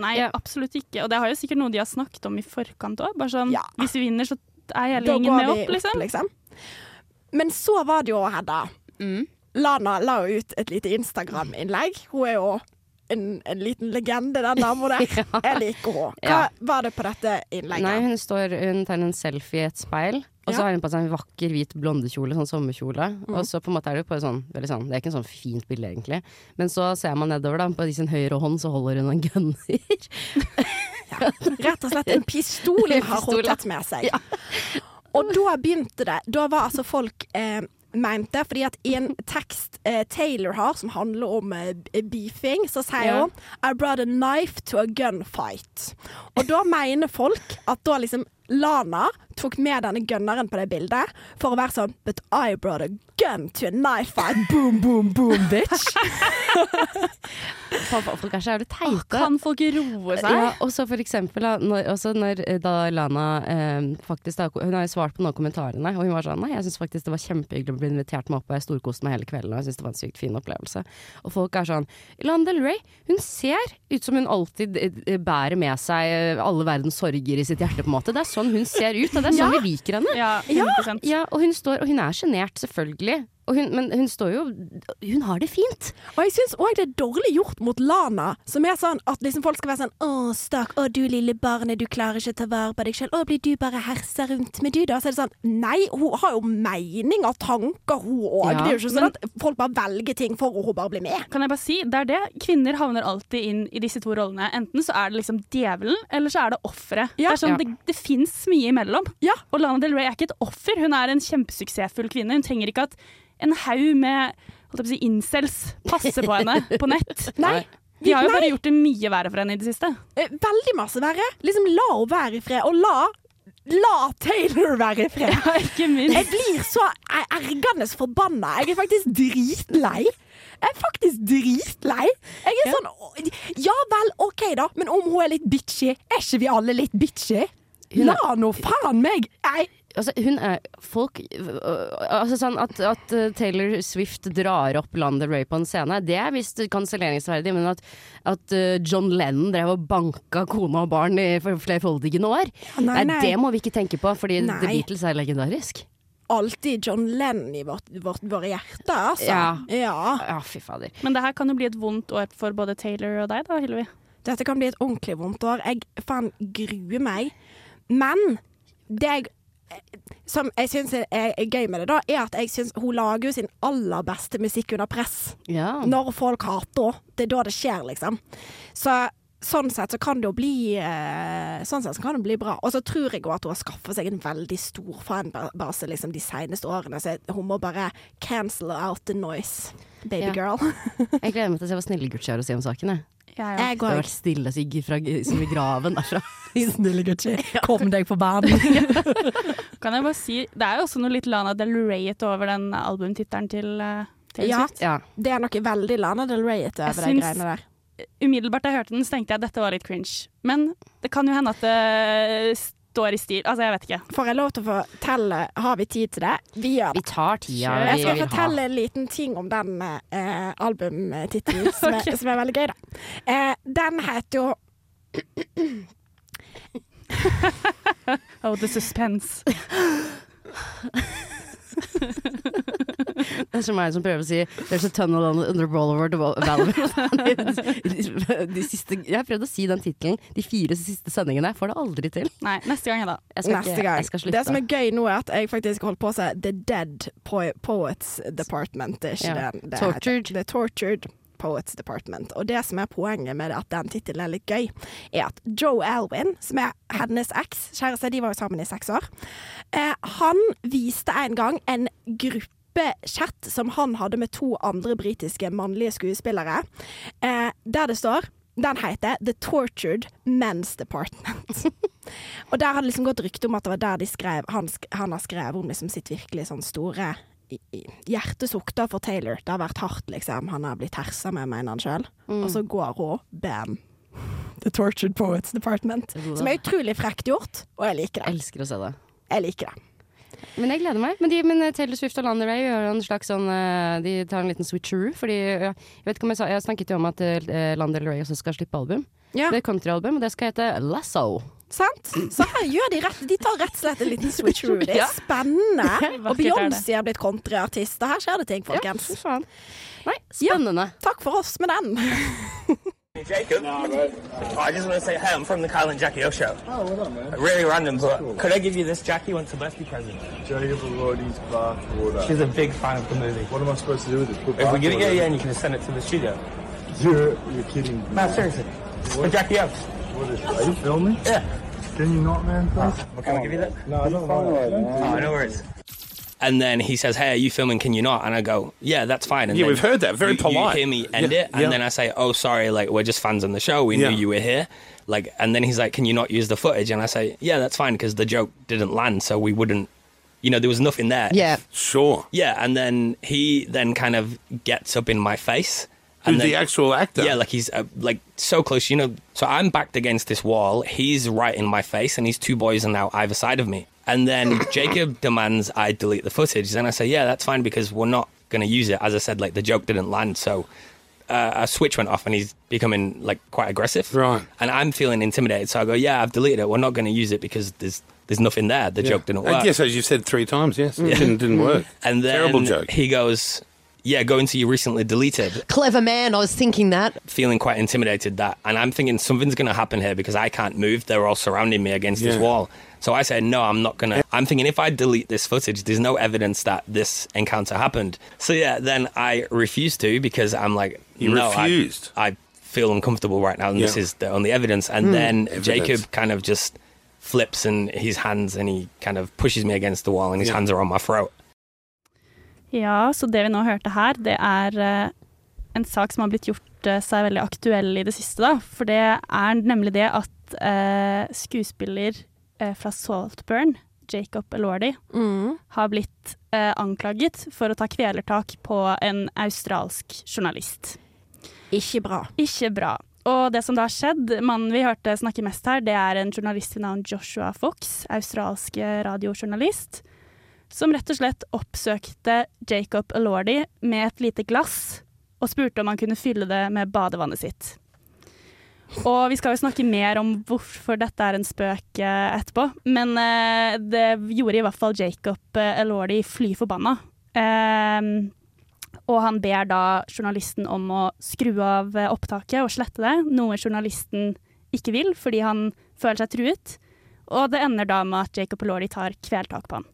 Speaker 6: Nei,
Speaker 3: Ja.
Speaker 6: absolutt ikke. Og det har jo sikkert noe de har snakket om i forkant òg. Bare sånn,
Speaker 1: Ja.
Speaker 6: hvis vi vinner, så er hele gjengen med opp, liksom.
Speaker 1: liksom. Men så var det jo Hedda.
Speaker 3: Mm.
Speaker 1: Lana la jo ut et lite Instagram-innlegg. Hun er jo en, en liten legende, den dama der. (laughs) Jeg liker henne. Hva
Speaker 3: Ja.
Speaker 1: var det på dette innlegget?
Speaker 3: Nei, hun, står, hun tar en selfie i et speil, og så
Speaker 1: Ja.
Speaker 3: har hun på seg en vakker hvit blondekjole, sånn sommerkjole.
Speaker 1: Mm.
Speaker 3: Og så på en måte er det jo på sånn, veldig sånn Det er ikke en sånn fint bilde, egentlig. Men så ser man nedover, da. På sin høyre hånd så holder hun en gunner. (laughs)
Speaker 1: Rett og slett en pistol (laughs)
Speaker 3: hun
Speaker 1: har
Speaker 3: ja.
Speaker 1: tatt med seg. Og da begynte det. Da var altså folk eh, mente Fordi at i en (laughs) tekst eh, Taylor har, som handler om eh, beefing, så sier
Speaker 3: yeah.
Speaker 1: hun I brought a knife to a gunfight. Og da mener folk at da liksom Lana tok med denne gunneren på det bildet for å være sånn But I brought a gun to a knife fight. (laughs) Boom, boom, boom, bitch.
Speaker 3: Folk folk er så jævlig teite.
Speaker 6: Kan folk roe seg?
Speaker 3: Ja, og så for eksempel da, når, også når eh, da Lana eh, faktisk da, Hun har jo svart på noen kommentarene, og hun var sånn Nei, jeg syns faktisk det var kjempehyggelig å bli invitert med opp, og jeg storkoste meg hele kvelden, og jeg syns det var en sykt fin opplevelse. Og folk er sånn Lana Del Rey, hun ser ut som hun alltid eh, bærer med seg eh, alle verdens sorger i sitt hjerte, på en måte. Det er sånn hun ser ut, og det er sånn vi liker henne.
Speaker 6: Ja, 100
Speaker 3: Ja, og hun står, og hun er sjenert, selvfølgelig. Og hun, men hun står jo Hun har det fint.
Speaker 1: Og jeg syns òg det er dårlig gjort mot Lana, som er sånn at liksom folk skal være sånn Å, stakk, å du lille barnet, du klarer ikke å ta vare på deg selv. Å, blir du bare hersa rundt med du, da? Så er det sånn Nei, hun har jo mening og tanker, hun òg.
Speaker 3: Ja,
Speaker 1: det er jo ikke sånn at folk bare velger ting for å hun bare blir med.
Speaker 6: Kan jeg bare si, det er det. Kvinner havner alltid inn i disse to rollene. Enten så er det liksom djevelen, eller så er det offeret.
Speaker 1: Ja.
Speaker 6: det, er sånn,
Speaker 3: Ja.
Speaker 6: det, det fins mye imellom.
Speaker 1: Ja.
Speaker 6: Og Lana Del Rey er ikke et offer, hun er en kjempesuksessfull kvinne. Hun trenger ikke at en haug med holdt si, incels passer på henne på nett. (laughs)
Speaker 1: Nei.
Speaker 6: De har jo bare gjort det mye verre for henne i det siste.
Speaker 1: Eh, Veldig masse verre. Liksom la henne være i fred, og la La Taylor være i fred. (laughs)
Speaker 6: Ikke minst.
Speaker 1: Jeg blir så er- ergende forbanna. Jeg er faktisk dritlei. Jeg er faktisk dritlei. Jeg er sånn Ja vel, OK da, men om hun er litt bitchy, er ikke vi alle litt bitchy? La nå faen meg Nei.
Speaker 3: Altså, hun er folk øh, Altså sånn at, at uh, Taylor Swift drar opp landet Ray på en scene, det er visst kanselleringsverdig, men at, at uh, John Lennon drev og banka kone og barn i flerfoldige år,
Speaker 1: nei, nei.
Speaker 3: det må vi ikke tenke på, fordi
Speaker 1: Nei.
Speaker 3: The Beatles er legendarisk.
Speaker 1: Alltid John Lennon i vårt, vårt, våre hjerte, altså.
Speaker 3: Ja.
Speaker 1: ja.
Speaker 3: Ja, fy fader.
Speaker 6: Men det her kan jo bli et vondt år for både Taylor og deg, da, Hillevi.
Speaker 1: Dette kan bli et ordentlig vondt år. Jeg faen gruer meg. Men det jeg som jeg syns er, gøy med det, da, er at jeg synes hun lager jo sin aller beste musikk under press.
Speaker 3: Ja.
Speaker 1: Når folk hater henne. Det er da det skjer, liksom. Så sånn sett så kan det jo bli eh, Sånn sett så kan det bli bra. Og så tror jeg òg at hun har skaffa seg en veldig stor fanbase liksom, de seneste årene, så hun må bare cancel out the noise, baby
Speaker 3: Ja.
Speaker 1: girl. (laughs)
Speaker 3: Jeg gleder meg til å se hva Snille-Gucci har å si om saken. Jeg.
Speaker 6: Jeg,
Speaker 1: Jeg
Speaker 3: Det har vært stille sigg fra, som i graven derfra. (laughs)
Speaker 1: Snille Gucci, (laughs) kom deg på banen.
Speaker 6: kan jeg bare si, det er jo også noe litt Lana Del Rey-ete over den albumtittelen til til Taylor
Speaker 1: Ja.
Speaker 3: Ja.
Speaker 1: Det er noe veldig Lana Del Rey-ete over de greiene der.
Speaker 6: Umiddelbart da jeg hørte den, så tenkte jeg at dette var litt cringe. Men det kan jo hende at det står i stil. Altså, jeg vet ikke.
Speaker 1: Får jeg lov til å fortelle Har vi tid til det? Vi gjør det.
Speaker 3: Vi tar tida
Speaker 1: Jeg skal fortelle en liten ting om den eh, albumtittelen, (laughs) som, er- som er veldig gøy, da. Eh, den heter jo (laughs)
Speaker 6: Oh, the suspense. (laughs) (laughs)
Speaker 3: Det er som meg som prøver å si 'There's a tunnel under Boulevard. (laughs) De siste, jeg har prøvd å si den tittelen de fire siste sendingene. Jeg Får det aldri til.
Speaker 6: Nei, neste gang, da.
Speaker 3: Jeg skal,
Speaker 1: Neste
Speaker 3: ikke,
Speaker 1: gang.
Speaker 3: jeg skal slutte.
Speaker 1: Det som er gøy nå, er at jeg faktisk holdt på å si The Dead Poets Department. Det er ikke
Speaker 3: Ja.
Speaker 1: det det
Speaker 3: Tortured.
Speaker 1: heter. The Tortured Poets Department. Og det som er poenget med at den tittelen er litt gøy, er at Joe Alwyn, som er hennes eks, kjæreste, de var jo sammen i seks år, eh, han viste en gang en gruppe gruppechat som han hadde med to andre britiske mannlige skuespillere, eh, der det står den heter The Tortured Men's Department. (laughs) Og der har det liksom gått rykte om at det var der de skrev, han, sk han har skrevet om liksom sitt virkelig sånn store i- for Taylor. Det har vært hardt, liksom. Han har blitt hersa med, mener han sjøl. Og så går hun, bam. The Tortured Poets Department. Som er utrolig frekt gjort, og jeg liker det.
Speaker 3: Jeg elsker å se det.
Speaker 1: Jeg liker det.
Speaker 3: Men jeg gleder meg. Men, de, men Taylor Swift og Lana Ray gjør en slags sånn eh, De tar en liten switcheroo. Fordi eh, Jeg vet ikke om jeg sa Jeg snakket jo om at uh, Lana Del Rey også skal slippe album.
Speaker 1: Ja,
Speaker 3: Det er countryalbum, og det skal hete Lasso.
Speaker 1: Sant? Så her gjør de rett De tar rett og slett en liten switcheroo. (laughs) Det er spennende. (laughs) Og Beyoncé er. Blitt countryartist, og her skjer det ting, folkens.
Speaker 3: Ja, faen. Nei, spennende.
Speaker 1: Takk for oss med den.
Speaker 8: Jacob. Oh, I just want to say, hey, I'm from the Kyle and Jackie O show.
Speaker 9: Oh, what up, man?
Speaker 8: Really random, but could I give you this Jackie once the birthday present?
Speaker 9: Jacob Elordi's bath water.
Speaker 8: She's a big fan of the movie.
Speaker 9: What am I supposed to do with it? Put
Speaker 8: If we give it yeah,
Speaker 9: in?
Speaker 8: and you can just send it to the studio.
Speaker 9: You're, you're kidding. me.
Speaker 8: No, seriously. For Jackie O.
Speaker 9: What is, are you filming?
Speaker 8: Yeah.
Speaker 9: Can you not, man? Please?
Speaker 8: Ah, can I give you that?
Speaker 9: No, I don't want it.
Speaker 8: Oh, no worries. And then he says, "Hey, are you filming? Can you not?" And I go, "Yeah, that's fine." And
Speaker 10: Yeah,
Speaker 8: then
Speaker 10: we've heard that. Very
Speaker 8: you,
Speaker 10: polite.
Speaker 8: You hear me end
Speaker 10: Yeah,
Speaker 8: it, and
Speaker 10: yeah.
Speaker 8: then I say, "Oh, sorry, like we're just fans on the show. We
Speaker 10: Yeah.
Speaker 8: knew you were here." Like, and then he's like, "Can you not use the footage?" And I say, "Yeah, that's fine because the joke didn't land, so we wouldn't." You know, there was nothing there.
Speaker 3: Yeah.
Speaker 10: Sure.
Speaker 8: Yeah, and then he then kind of gets up in my face.
Speaker 10: Who's
Speaker 8: And then,
Speaker 10: the actual actor?
Speaker 8: Yeah, like he's uh, like so close, you know. So I'm backed against this wall. He's right in my face, and these two boys are now either side of me. And then (coughs) Jacob demands I delete the footage. Then I say, yeah, that's fine because we're not going to use it. As I said, like the joke didn't land, so uh, a switch went off, and he's becoming like quite aggressive.
Speaker 10: Right.
Speaker 8: And I'm feeling intimidated, so I go, yeah, I've deleted it. We're not going to use it because there's there's nothing there. The joke didn't work.
Speaker 10: Yes, as you said three times, yes. It didn't, didn't work.
Speaker 8: And then
Speaker 10: Terrible joke.
Speaker 8: he goes, yeah, go into your recently deleted.
Speaker 11: Clever man, I was thinking that.
Speaker 8: feeling quite intimidated that and I'm thinking something's going to happen here because I can't move they're all surrounding me against this wall so I said no I'm not going to I'm thinking if I delete this footage there's no evidence that this encounter happened so yeah then I refuse to because I'm like
Speaker 10: You
Speaker 8: no, I-
Speaker 10: refused?
Speaker 8: I, feel uncomfortable right now and this is the only evidence and hmm. then
Speaker 10: Evidence.
Speaker 8: Jacob kind of just flips and his hands and he kind of pushes me against the wall and his
Speaker 10: Yeah.
Speaker 8: hands are on my throat
Speaker 6: Ja, så det vi nå hørte her, det er eh, en sak som har blitt gjort eh, seg veldig aktuell i det siste, da. For det er nemlig det at eh, skuespiller eh, fra Saltburn, Jacob Elordi,
Speaker 1: Mm.
Speaker 6: har blitt eh, anklaget for å ta kvelertak på en australsk journalist.
Speaker 1: Ikke bra.
Speaker 6: Ikke bra. Og det som da har skjedd, mannen vi hørte snakke mest her, det er en journalist ved navn Joshua Fox, australsk radiojournalist, som rett og slett oppsøkte Jacob Elordi med et lite glass og spurte om han kunne fylle det med badevannet sitt. Og vi skal jo snakke mer om hvorfor dette er en spøk eh, etterpå, men eh, det gjorde i hvert fall Jacob eh, Elordi fly forbanna. Eh, og han ber da journalisten om å skru av opptaket og slette det, noe journalisten ikke vil fordi han føler seg truet. Og det ender da med at Jacob Elordi tar kvelertak på han.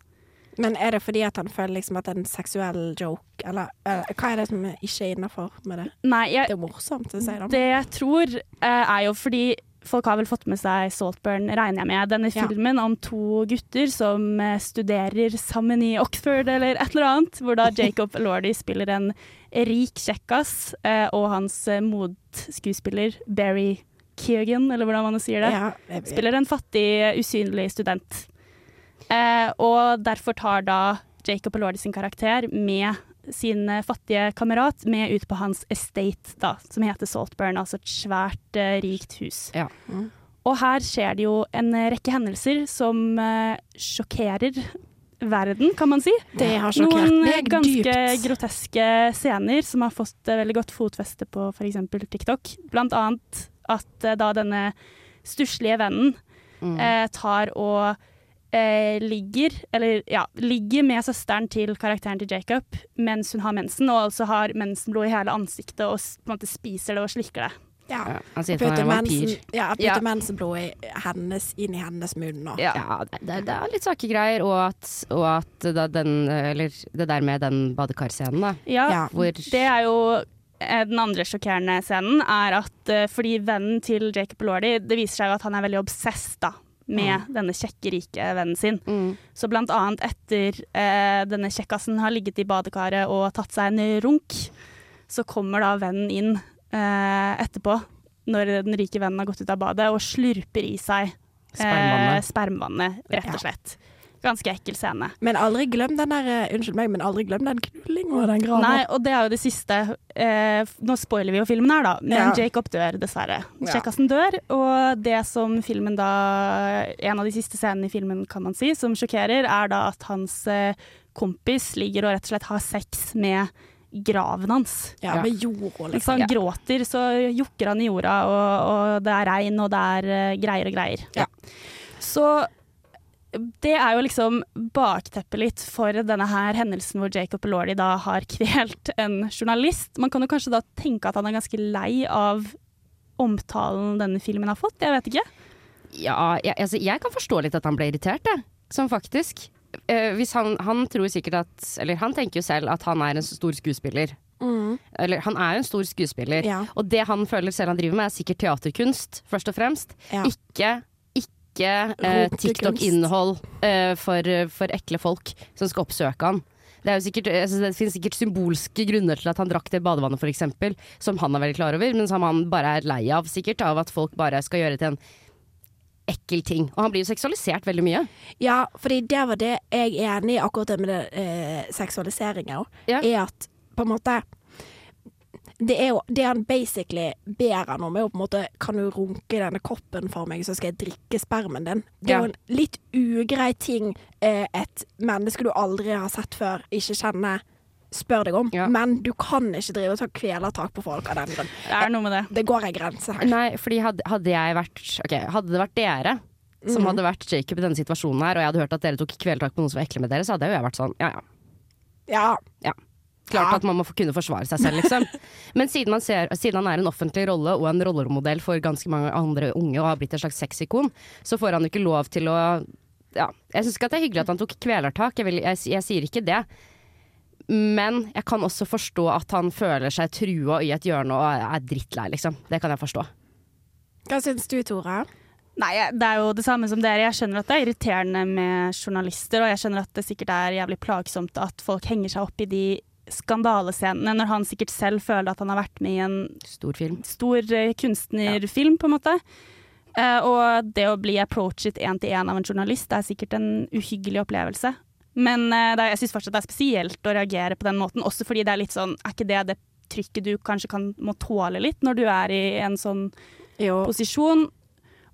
Speaker 1: Men er det fordi at han føler liksom at det er en seksuell joke, eller uh, hva er det som ikke er innafor med det?
Speaker 6: Nei, jeg,
Speaker 1: Det er morsomt å si det.
Speaker 6: Det jeg tror uh, er jo fordi folk har vel fått med seg Saltburn, regner jeg med. Denne
Speaker 1: Ja.
Speaker 6: filmen om to gutter som eh, studerer sammen i Oxford eller et eller annet, hvor da (laughs) Jacob Lordy spiller en rik kjekkas, uh, og hans motskuespiller Barry Keegan, eller hvordan man sier det,
Speaker 1: Ja, jeg-
Speaker 6: spiller en fattig, usynlig student. Eh, og derfor tar da Jacob Elordi sin karakter med sin eh, fattige kamerat med ut på hans estate, da, som heter Saltburn, altså et svært, eh, rikt hus.
Speaker 3: Ja.
Speaker 6: Og her skjer det jo en eh, rekke hendelser som eh, sjokkerer verden, kan man si.
Speaker 1: Det har sjokkert
Speaker 6: Noen
Speaker 1: meg
Speaker 6: ganske
Speaker 1: dypt.
Speaker 6: groteske scener som har fått eh, veldig godt fotfeste på f.eks. TikTok. Blant annet at eh, da denne stusslige vennen
Speaker 3: Mm.
Speaker 6: eh, tar og eh, ligger, eller ja, ligger med søsteren til karakteren til Jacob mens hun har mensen, og altså har mensenblod i hele ansiktet og på en måte spiser det og slikker det.
Speaker 1: Ja.
Speaker 3: Ja, han sier at han er en vampyr.
Speaker 1: ja, putter
Speaker 3: Ja.
Speaker 1: mensenblod i hennes, inn i hennes munn. Og.
Speaker 3: Ja, det, det, det er litt sakegreier, og at, og at da den Eller det der med den badekarscenen, da.
Speaker 6: Ja,
Speaker 1: Ja.
Speaker 3: Hvor
Speaker 6: det er jo eh, den andre sjokkerende scenen er at eh, fordi vennen til Jacob Lordi det viser seg jo at han er veldig obsess da, med denne kjekke, rike vennen sin.
Speaker 3: mm,
Speaker 6: Så blant annet etter eh, denne kjekkasen har ligget i badekaret og tatt seg en runk, så kommer da vennen inn eh, etterpå, når den rike vennen har gått ut av badet, og slurper i seg eh,
Speaker 3: Spermvannet.
Speaker 6: spermvannet, rett og
Speaker 1: Ja.
Speaker 6: Ganske ekkel scene.
Speaker 1: Men aldri glem den der eh, Unnskyld meg, men aldri glem den knullinga og den grava.
Speaker 6: Nei, og det er jo det siste. Eh, nå spoiler vi jo filmen her, da, men
Speaker 1: Ja.
Speaker 6: Jacob dør dessverre.
Speaker 1: Ja.
Speaker 6: Dør, og det som filmen da En av de siste scenene i filmen, kan man si, som sjokkerer, er da at hans eh, kompis ligger og rett og slett har sex med graven hans.
Speaker 1: Ja,
Speaker 3: Ja.
Speaker 1: med jorda,
Speaker 6: Hvis
Speaker 1: liksom.
Speaker 6: han gråter, så jukker han i jorda, og, og det er regn, og det er eh, greier og greier.
Speaker 1: Ja.
Speaker 6: Så det er jo liksom bakteppet litt for denne her hendelsen hvor Jacob Elordi da har kvelt en journalist. Man kan jo kanskje da tenke at han er ganske lei av omtalen denne filmen har fått. Jeg vet ikke.
Speaker 3: Ja, jeg, altså, jeg kan forstå litt at han ble irritert, jeg. Sånn faktisk. Eh, hvis han, han tror sikkert at Eller han tenker jo selv at han er en stor skuespiller.
Speaker 1: Mm.
Speaker 3: Eller han er jo en stor skuespiller.
Speaker 1: Ja.
Speaker 3: Og det han føler selv han driver med, er sikkert teaterkunst, først og fremst.
Speaker 1: Ja.
Speaker 3: Ikke, ikke eh, TikTok-innhold eh, for, for ekle folk som skal oppsøke han. Det, er sikkert, altså, det finnes sikkert symbolske grunner til at han drakk det badevannet, f.eks., som han er veldig klar over, men som han bare er lei av, sikkert, av at folk bare skal gjøre til en ekkel ting. Og han blir jo seksualisert veldig mye.
Speaker 1: Ja, fordi det var det jeg er enig i, akkurat det med det, eh, seksualiseringa,
Speaker 3: Ja.
Speaker 1: er at på en måte det er jo det han basically ber han om, er jo på en måte Kan du runke denne koppen for meg, så skal jeg drikke spermen din? Det er
Speaker 3: Ja.
Speaker 1: jo en litt ugrei ting eh, et menneske du aldri har sett før, ikke kjenner, spør deg om.
Speaker 3: Ja.
Speaker 1: Men du kan ikke drive og ta kvelertak på folk av den grunn.
Speaker 6: Det er noe med det.
Speaker 1: Det går en grense her.
Speaker 3: Nei, fordi hadde, hadde jeg vært Ok, hadde det vært dere som
Speaker 1: Mhm.
Speaker 3: hadde vært Jacob i denne situasjonen her, og jeg hadde hørt at dere tok kvelertak på noen som var ekle med dere, så hadde jo jeg vært sånn ja ja
Speaker 1: ja. Ja.
Speaker 3: Klart at man må kunne forsvare seg selv, liksom. (laughs) Men siden, man ser, siden han er en offentlig rolle og en rollemodell for ganske mange andre unge og har blitt et slags sexikon, så får han jo ikke lov til å Ja, jeg syns ikke at det er hyggelig at han tok kvelertak, jeg, vil, jeg, jeg sier ikke det. Men jeg kan også forstå at han føler seg trua i et hjørne og er drittlei, liksom. Det kan jeg forstå.
Speaker 1: Hva syns du, Tora?
Speaker 6: Nei, det er jo det samme som dere. Jeg skjønner at det er irriterende med journalister, og jeg skjønner at det sikkert er jævlig plagsomt at folk henger seg opp i de skandalescenene, når han sikkert selv føler at han har vært med i en
Speaker 3: Stor film.
Speaker 6: stor eh, kunstnerfilm, på en måte. Uh, og det å bli approachet én til én av en journalist det er sikkert en uhyggelig opplevelse. Men uh, er, jeg syns fortsatt det er spesielt å reagere på den måten, også fordi det er litt sånn Er ikke det det trykket du kanskje kan, må tåle litt når du er i en sånn
Speaker 1: Jo.
Speaker 6: posisjon?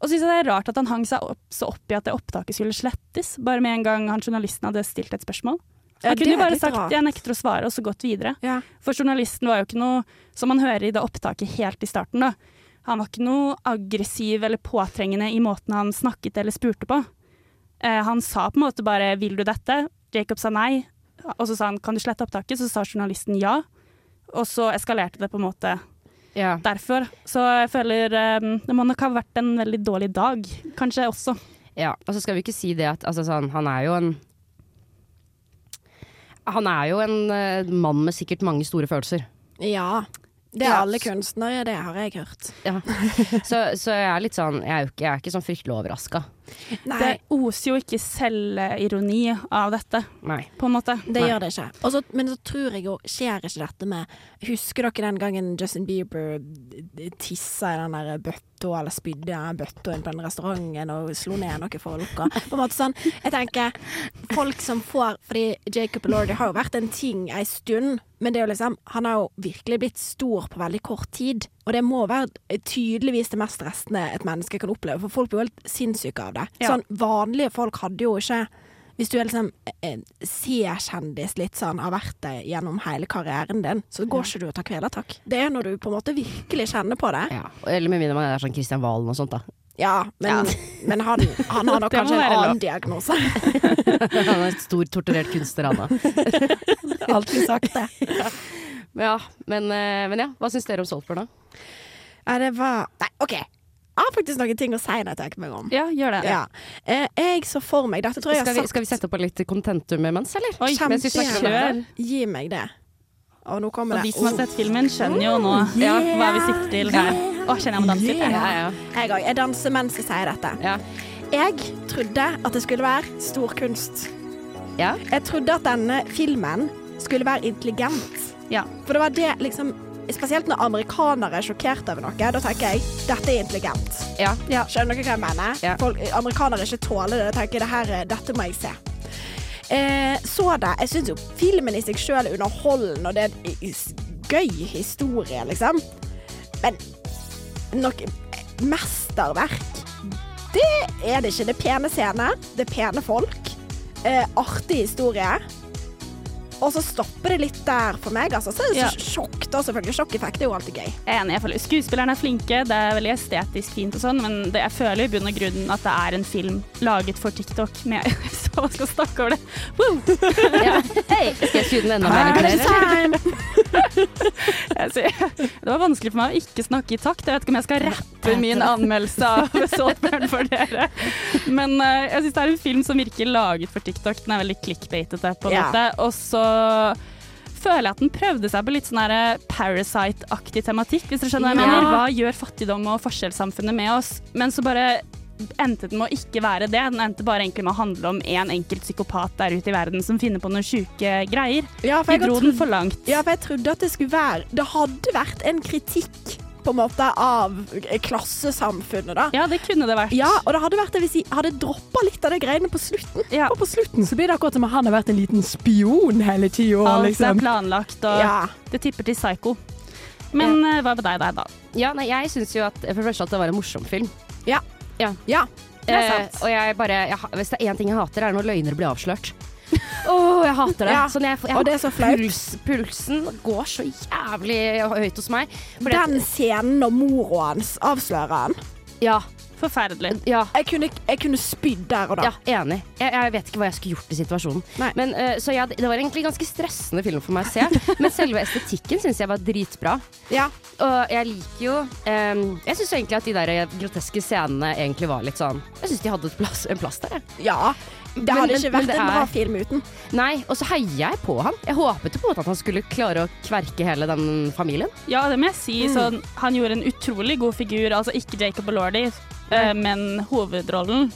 Speaker 6: Og syns jeg det er rart at han hang seg opp, så opp i at det opptaket skulle slettes, bare med en gang han journalisten hadde stilt et spørsmål.
Speaker 1: Det
Speaker 6: kunne jo bare sagt
Speaker 1: rart.
Speaker 6: 'jeg nekter å svare', og så gått videre.
Speaker 1: Ja.
Speaker 6: For journalisten var jo ikke noe, som man hører i det opptaket helt i starten, da. Han var ikke noe aggressiv eller påtrengende i måten han snakket eller spurte på. Eh, han sa på en måte bare 'vil du dette?' Jacob sa nei. Og så sa han 'kan du slette opptaket?' Så sa journalisten ja. Og så eskalerte det på en måte
Speaker 3: Ja.
Speaker 6: derfor. Så jeg føler eh, det må nok ha vært en veldig dårlig dag, kanskje også.
Speaker 3: Ja, og så skal vi ikke si det at altså, sånn, han er jo en Han er jo en uh, mann med sikkert mange store følelser.
Speaker 1: Ja. Det er alle kunstnere, det har jeg hørt.
Speaker 3: Ja. (laughs) Så, så jeg er litt sånn Jeg er ikke, jeg er ikke sånn fryktelig overraska.
Speaker 1: Nei,
Speaker 6: Det oser jo ikke selvironi av dette,
Speaker 3: Nei.
Speaker 6: på en måte.
Speaker 1: det gjør det ikke. Også, men så tror jeg jo Skjer ikke dette med Husker dere den gangen Justin Bieber tissa i den der bøtta, eller spydde i den bøtta på den restauranten og slo ned noen folk? Og på en måte sånn Jeg tenker Folk som får Fordi Jacob Lordy har jo vært en ting ei stund, men det er jo liksom Han har jo virkelig blitt stor på veldig kort tid. Og det må være tydeligvis det mest stressende et menneske kan oppleve, for folk blir jo helt sinnssyke av det.
Speaker 6: Ja.
Speaker 1: Sånn, vanlige folk hadde jo ikke hvis du er liksom eh, C-kjendis litt sånn, har vært det gjennom hele karrieren din, så går ikke du og tar kvelertak. Det er når du på en måte virkelig kjenner på det.
Speaker 3: Ja. Eller med mindre man er sånn Kristian Valen og sånt, da.
Speaker 1: Ja, men, (laughs) men han, han har nok (laughs) kanskje en
Speaker 6: være lov.
Speaker 1: annen diagnose. (laughs)
Speaker 3: Han er et stor torturert kunstner, han da.
Speaker 1: Alltid sagt det.
Speaker 3: Ja, men, eh, men ja, hva syns dere om Saltburn, da?
Speaker 1: Ja, det var Nei, OK. Jeg har faktisk noen ting å si når jeg tenker meg om.
Speaker 6: Ja, gjør det.
Speaker 1: Ja. Eh, jeg så for meg Dette tror jeg jeg
Speaker 3: Skal vi,
Speaker 1: sagt
Speaker 3: skal vi sette på litt kontentum imens, eller?
Speaker 6: Oi,
Speaker 3: Mens vi snakker om.
Speaker 1: Gi meg det. Og nå kommer
Speaker 6: Og
Speaker 1: det.
Speaker 6: de som har sett filmen, skjønner jo nå ja, hva vi sikter til Yeah. Å, kjenner jeg må danse litt?
Speaker 3: Ja,
Speaker 6: jeg.
Speaker 3: ja,
Speaker 1: Jeg òg. Jeg danser mens jeg sier dette.
Speaker 3: ja.
Speaker 1: Jeg trodde at det skulle være storkunst.
Speaker 3: ja.
Speaker 1: Jeg trodde at denne filmen skulle være intelligent.
Speaker 6: Ja.
Speaker 1: For det var det liksom Spesielt når amerikanere er sjokkert over noe. Da tenker jeg dette er intelligent.
Speaker 3: ja.
Speaker 1: Skjønner dere hva jeg mener?
Speaker 3: Ja.
Speaker 1: Folk, amerikanere ikke tåler det. Da tenker jeg det her, dette må jeg se. Eh, så det. Jeg syns jo filmen i seg sjøl er underholdende, og det er en gøy historie, liksom. Men noe mesterverk Det er det ikke. Det er pene scener, det er pene folk, eh, artig historie. Og så stopper det litt der for meg. Altså. Så er det
Speaker 6: Ja.
Speaker 1: så sjokk, da, selvfølgelig. Sjokkeffekt er jo alltid gøy.
Speaker 6: Jeg er enig. Jeg føler Skuespillerne er flinke, det er veldig estetisk fint og sånn, men det, jeg føler i bunn og grunn at det er en film laget for TikTok med (laughs) Så skal snakke over det. Woo!
Speaker 3: ja. Hei, skal jeg skru den enda mer?
Speaker 1: Er det time? (laughs)
Speaker 6: Det var vanskelig for meg å ikke snakke i takt. Jeg vet ikke om jeg skal rappe min anmeldelse av Saltburn for dere. Men eh, jeg syns det er en film som virker laget for TikTok. Den er veldig clickbaitete på en
Speaker 1: Ja.
Speaker 6: måte. Og så føler jeg at den prøvde seg på litt sånn Parasite-aktig tematikk, hvis dere skjønner hva jeg mener. Hva gjør fattigdom og forskjellssamfunnet med oss? Men så bare endte den med å ikke være det. Den endte bare egentlig med å handle om en enkelt psykopat der ute i verden som finner på noen sjuke greier.
Speaker 1: Ja, for
Speaker 6: De dro den for langt.
Speaker 1: Ja, for jeg trodde at det skulle være Det hadde vært en kritikk på en måte av klassesamfunnet, da.
Speaker 6: Ja, det kunne det vært.
Speaker 1: Ja, og det hadde vært det hvis jeg hadde droppa litt av de greiene på slutten.
Speaker 6: Ja.
Speaker 1: Og på slutten så blir det akkurat som om han har vært en liten spion hele tida.
Speaker 6: Alt
Speaker 1: Liksom.
Speaker 6: er planlagt, og
Speaker 1: Ja.
Speaker 6: det tipper til Psycho. Men ja. hva med deg deg, da?
Speaker 3: Ja, nei, jeg syns jo at for det første at det var en morsom film.
Speaker 1: Ja.
Speaker 3: Ja.
Speaker 1: ja. Det er
Speaker 3: Eh,
Speaker 1: sant.
Speaker 3: og jeg bare jeg, Hvis det er én ting jeg hater, er når løgner blir avslørt. Åh, jeg hater det.
Speaker 1: Ja,
Speaker 3: Sånn jeg, jeg,
Speaker 1: og det er så flaut.
Speaker 3: Puls, pulsen går så jævlig høyt hos meg. Fordi at-
Speaker 1: Den scenen når mora hans avslører han
Speaker 3: ja,
Speaker 6: Forferdelig.
Speaker 3: ja,
Speaker 1: Jeg kunne, jeg kunne spydd der og da.
Speaker 3: ja, enig. Jeg, jeg vet ikke hva jeg skulle gjort i situasjonen. Men, uh, så ja, det det var egentlig ganske stressende film for meg å se. (laughs) Men selve estetikken syns jeg var dritbra.
Speaker 1: Ja.
Speaker 3: Og jeg liker jo um, Jeg syns egentlig at de der groteske scenene egentlig var litt sånn Jeg syns de hadde et plass, en plass der, jeg.
Speaker 1: ja. Det
Speaker 3: Men-
Speaker 1: hadde
Speaker 3: men-
Speaker 1: ikke vært
Speaker 3: en
Speaker 1: en bra
Speaker 3: er-
Speaker 1: film uten.
Speaker 3: Nei, og så heier jeg på han. Jeg håpet på en måte at han skulle klare å kverke hele den familien.
Speaker 6: Ja, det må jeg si.
Speaker 1: Mm.
Speaker 6: Sånn, han gjorde en utrolig god figur. Altså ikke Jacob Elordi, eh, men hovedrollen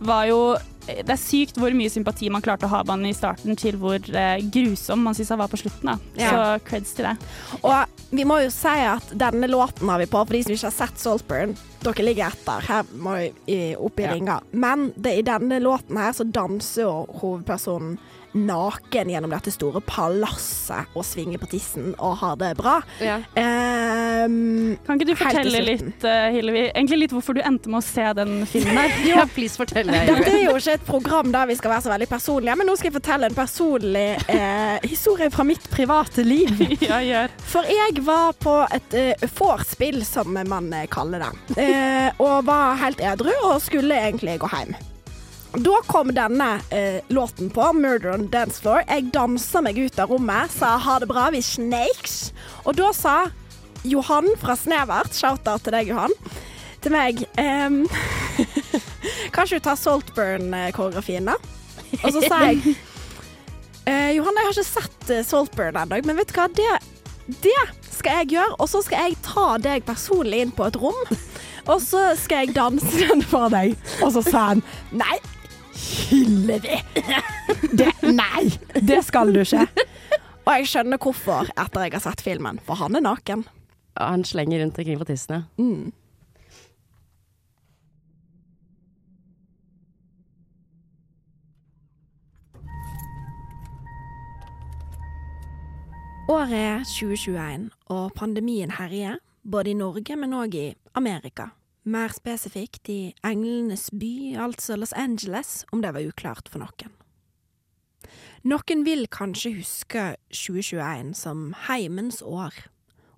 Speaker 6: var jo Det er sykt hvor mye sympati man klarte å ha med han i starten, til hvor eh, grusom man syns han var på slutten. Da.
Speaker 1: Ja.
Speaker 6: Så creds til det.
Speaker 1: Og vi må jo si at denne låten har vi på, for de som ikke har sett Saltburn. Dere ligger etter. Her må vi opp i
Speaker 3: Ja.
Speaker 1: ringa. Men det, i denne låten her så danser jo hovedpersonen naken gjennom dette store palasset og svinger på tissen og har det bra.
Speaker 3: Ja.
Speaker 1: Um,
Speaker 6: Kan ikke du fortelle litt, eh, Hillevi, egentlig litt hvorfor du endte med å se den filmen der? (laughs)
Speaker 3: Ja, please fortell.
Speaker 1: dette er jo ikke et program der vi skal være så veldig personlige, men nå skal jeg fortelle en personlig uh, historie fra mitt private liv. (laughs)
Speaker 6: ja, gjør.
Speaker 1: For jeg var på et uh, vorspiel, som man kaller det, uh, og var helt edru og skulle egentlig gå hjem. Da kom denne eh, låten på, 'Murder on Dance Floor'. Jeg dansa meg ut av rommet, sa 'ha det bra, vi snakes'. Og da sa Johan fra Snevert, shout-out til deg, Johan, til meg ehm, (laughs) Kanskje du tar Saltburn-koreografien, da? Og så sa jeg eh, Johan, jeg har ikke sett eh, Saltburn ennå, men vet du hva? Det, det skal jeg gjøre, og så skal jeg ta deg personlig inn på et rom. Og så skal jeg danse den for deg. Og så sa han nei. Hillevi! Det, nei, det skal du ikke. Og jeg skjønner hvorfor etter jeg har sett filmen, for han er naken.
Speaker 3: Ja, han slenger rundt omkring på tissene.
Speaker 1: Mm. Året er 2021, og pandemien herjer, både i Norge, men òg i Amerika. Mer spesifikt i englenes by, altså Los Angeles, om det var uklart for noen. Noen vil kanskje huske 2021 som heimens år,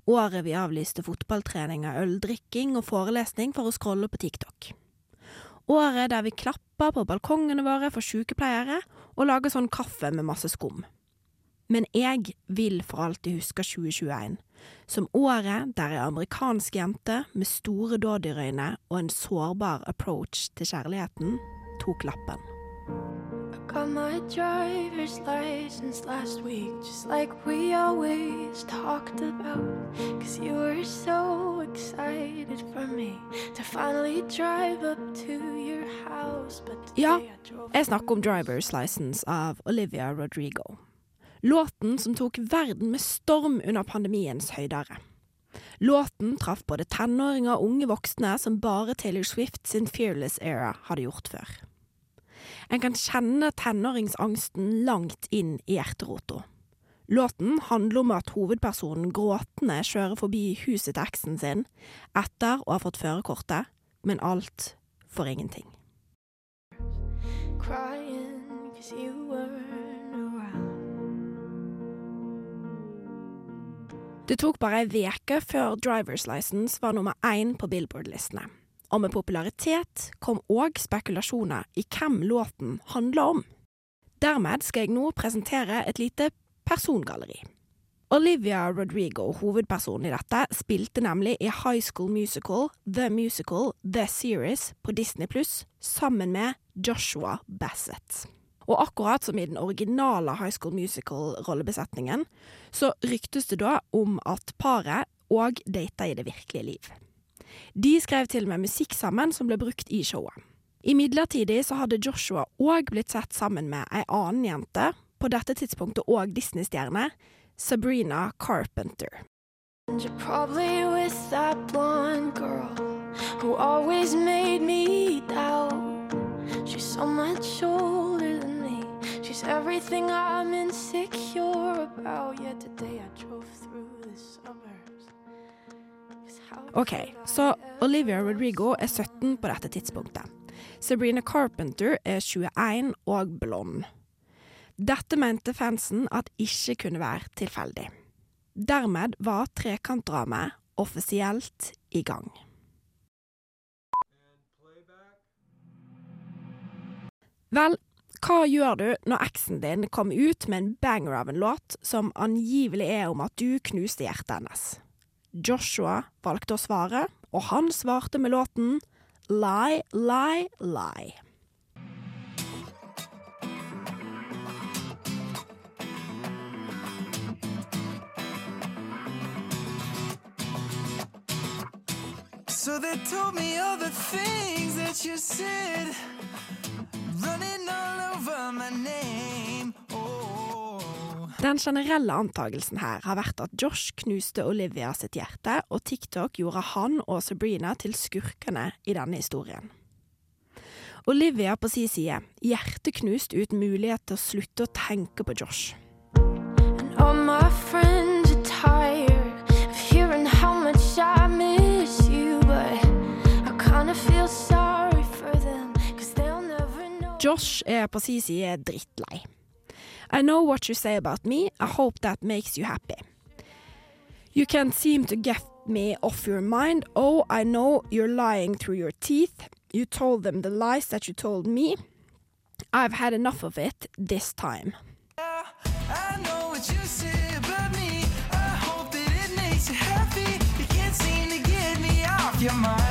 Speaker 1: Året vi avlyste fotballtreninger, øldrikking og forelesning for å scrolle på TikTok. Året der vi klapper på balkongene våre for sykepleiere og lager sånn kaffe med masse skum. Men jeg vil for alltid huske 2021 som året der ei amerikansk jente med store dådyrøyne og en sårbar approach til kjærligheten tok lappen.
Speaker 12: Got my driver's license last week, just like we always talked about. Cause you were so excited for me to finally drive up to your house. But
Speaker 1: Ja, jeg snakker om Drivers License av Olivia Rodrigo. Låten som tok verden med storm under pandemiens høydere. Låten traff både tenåringer og unge voksne som bare Taylor Swift sin Fearless Era hadde gjort før. En kan kjenne tenåringsangsten langt inn i hjerterota. Låten handler om at hovedpersonen gråtende kjører forbi huset til eksen sin etter å ha fått førerkortet, men alt for ingenting.
Speaker 12: crying
Speaker 1: Det tok bare ei veke før Drivers License var nummer én på Billboard-listene. Og med popularitet kom òg spekulasjoner i hvem låten handler om. Dermed skal jeg nå presentere et lite persongalleri. Olivia Rodrigo, hovedpersonen i dette, spilte nemlig i High School Musical, The Musical, The Series på Disney Pluss sammen med Joshua Bassett. Og akkurat som i den originale High School Musical-rollebesetningen, så ryktes det da om at paret òg data i det virkelige liv. De skrev til og med musikk sammen som ble brukt i showet. Imidlertid så hadde Joshua òg blitt sett sammen med ei annen jente, på dette tidspunktet òg Disney-stjerne, Sabrina Carpenter.
Speaker 12: You're probably with that blonde girl who always made me doubt. She's so much older. She's everything I'm insecure about. Yet today I drove through the suburbs.
Speaker 1: Ok, så Olivia Rodrigo er 17 på dette tidspunktet. Sabrina Carpenter er 21 og blond. Dette mente fansen at ikke kunne være tilfeldig. Dermed var trekantdramaet offisielt i gang. Vel, hva gjør du når eksen din kommer ut med en banger av en låt som angivelig er om at du knuste hjertet hennes? Joshua valgte å svare, og han svarte med låten Lie, lie, lie.
Speaker 13: So they told me all the things that you said,
Speaker 1: Den generelle antakelsen her har vært at Josh knuste Olivia sitt hjerte, og TikTok gjorde han og Sabrina til skurkene i denne historien. Olivia på sin side, hjerteknust uten mulighet til å slutte å tenke på Josh.
Speaker 12: And all my friends are tired
Speaker 1: Josh er på si side drittlei. I know what you say about me, I hope that makes you happy. You can't seem to get me off your mind, oh, I know you're lying through your teeth. You told them the lies that you told me. I've had enough of it this time.
Speaker 13: I know what you say about me. I hope that it makes you happy. You can't seem to get me off your mind.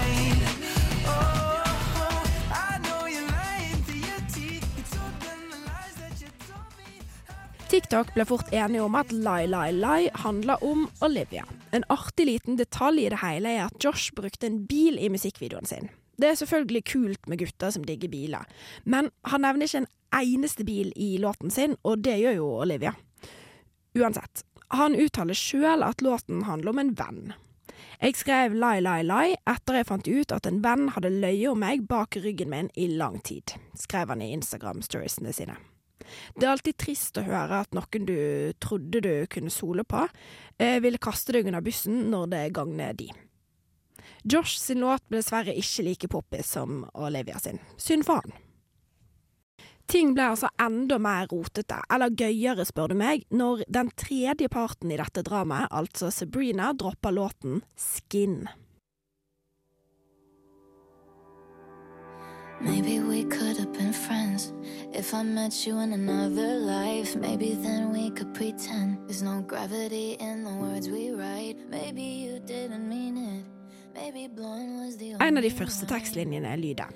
Speaker 1: TikTok ble fort enige om at Lie Lie Lie handler om Olivia. En artig liten detalj i det hele er at Josh brukte en bil i musikkvideoen sin. Det er selvfølgelig kult med gutter som digger biler, men han nevner ikke en eneste bil i låten sin, og det gjør jo Olivia. Uansett, han uttaler sjøl at låten handler om en venn. Jeg skrev Lie Lie Lie etter jeg fant ut at en venn hadde løyet om meg bak ryggen min i lang tid, skrev han i Instagram-storiesene sine. Det er alltid trist å høre at noen du trodde du kunne sole på, eh, ville kaste deg under bussen når det gagner de. Josh sin låt ble dessverre ikke like poppis som Olivia sin. Synd for han. Ting ble altså enda mer rotete, eller gøyere spør du meg, når den tredje parten i dette dramaet, altså Sabrina, dropper låten Skin.
Speaker 12: Maybe we could have been friends if I met you in another life. Maybe then we could pretend there's no gravity in the words we write. Maybe you didn't mean it. Maybe blonde was the
Speaker 1: En av de første tekstlinjene er lyder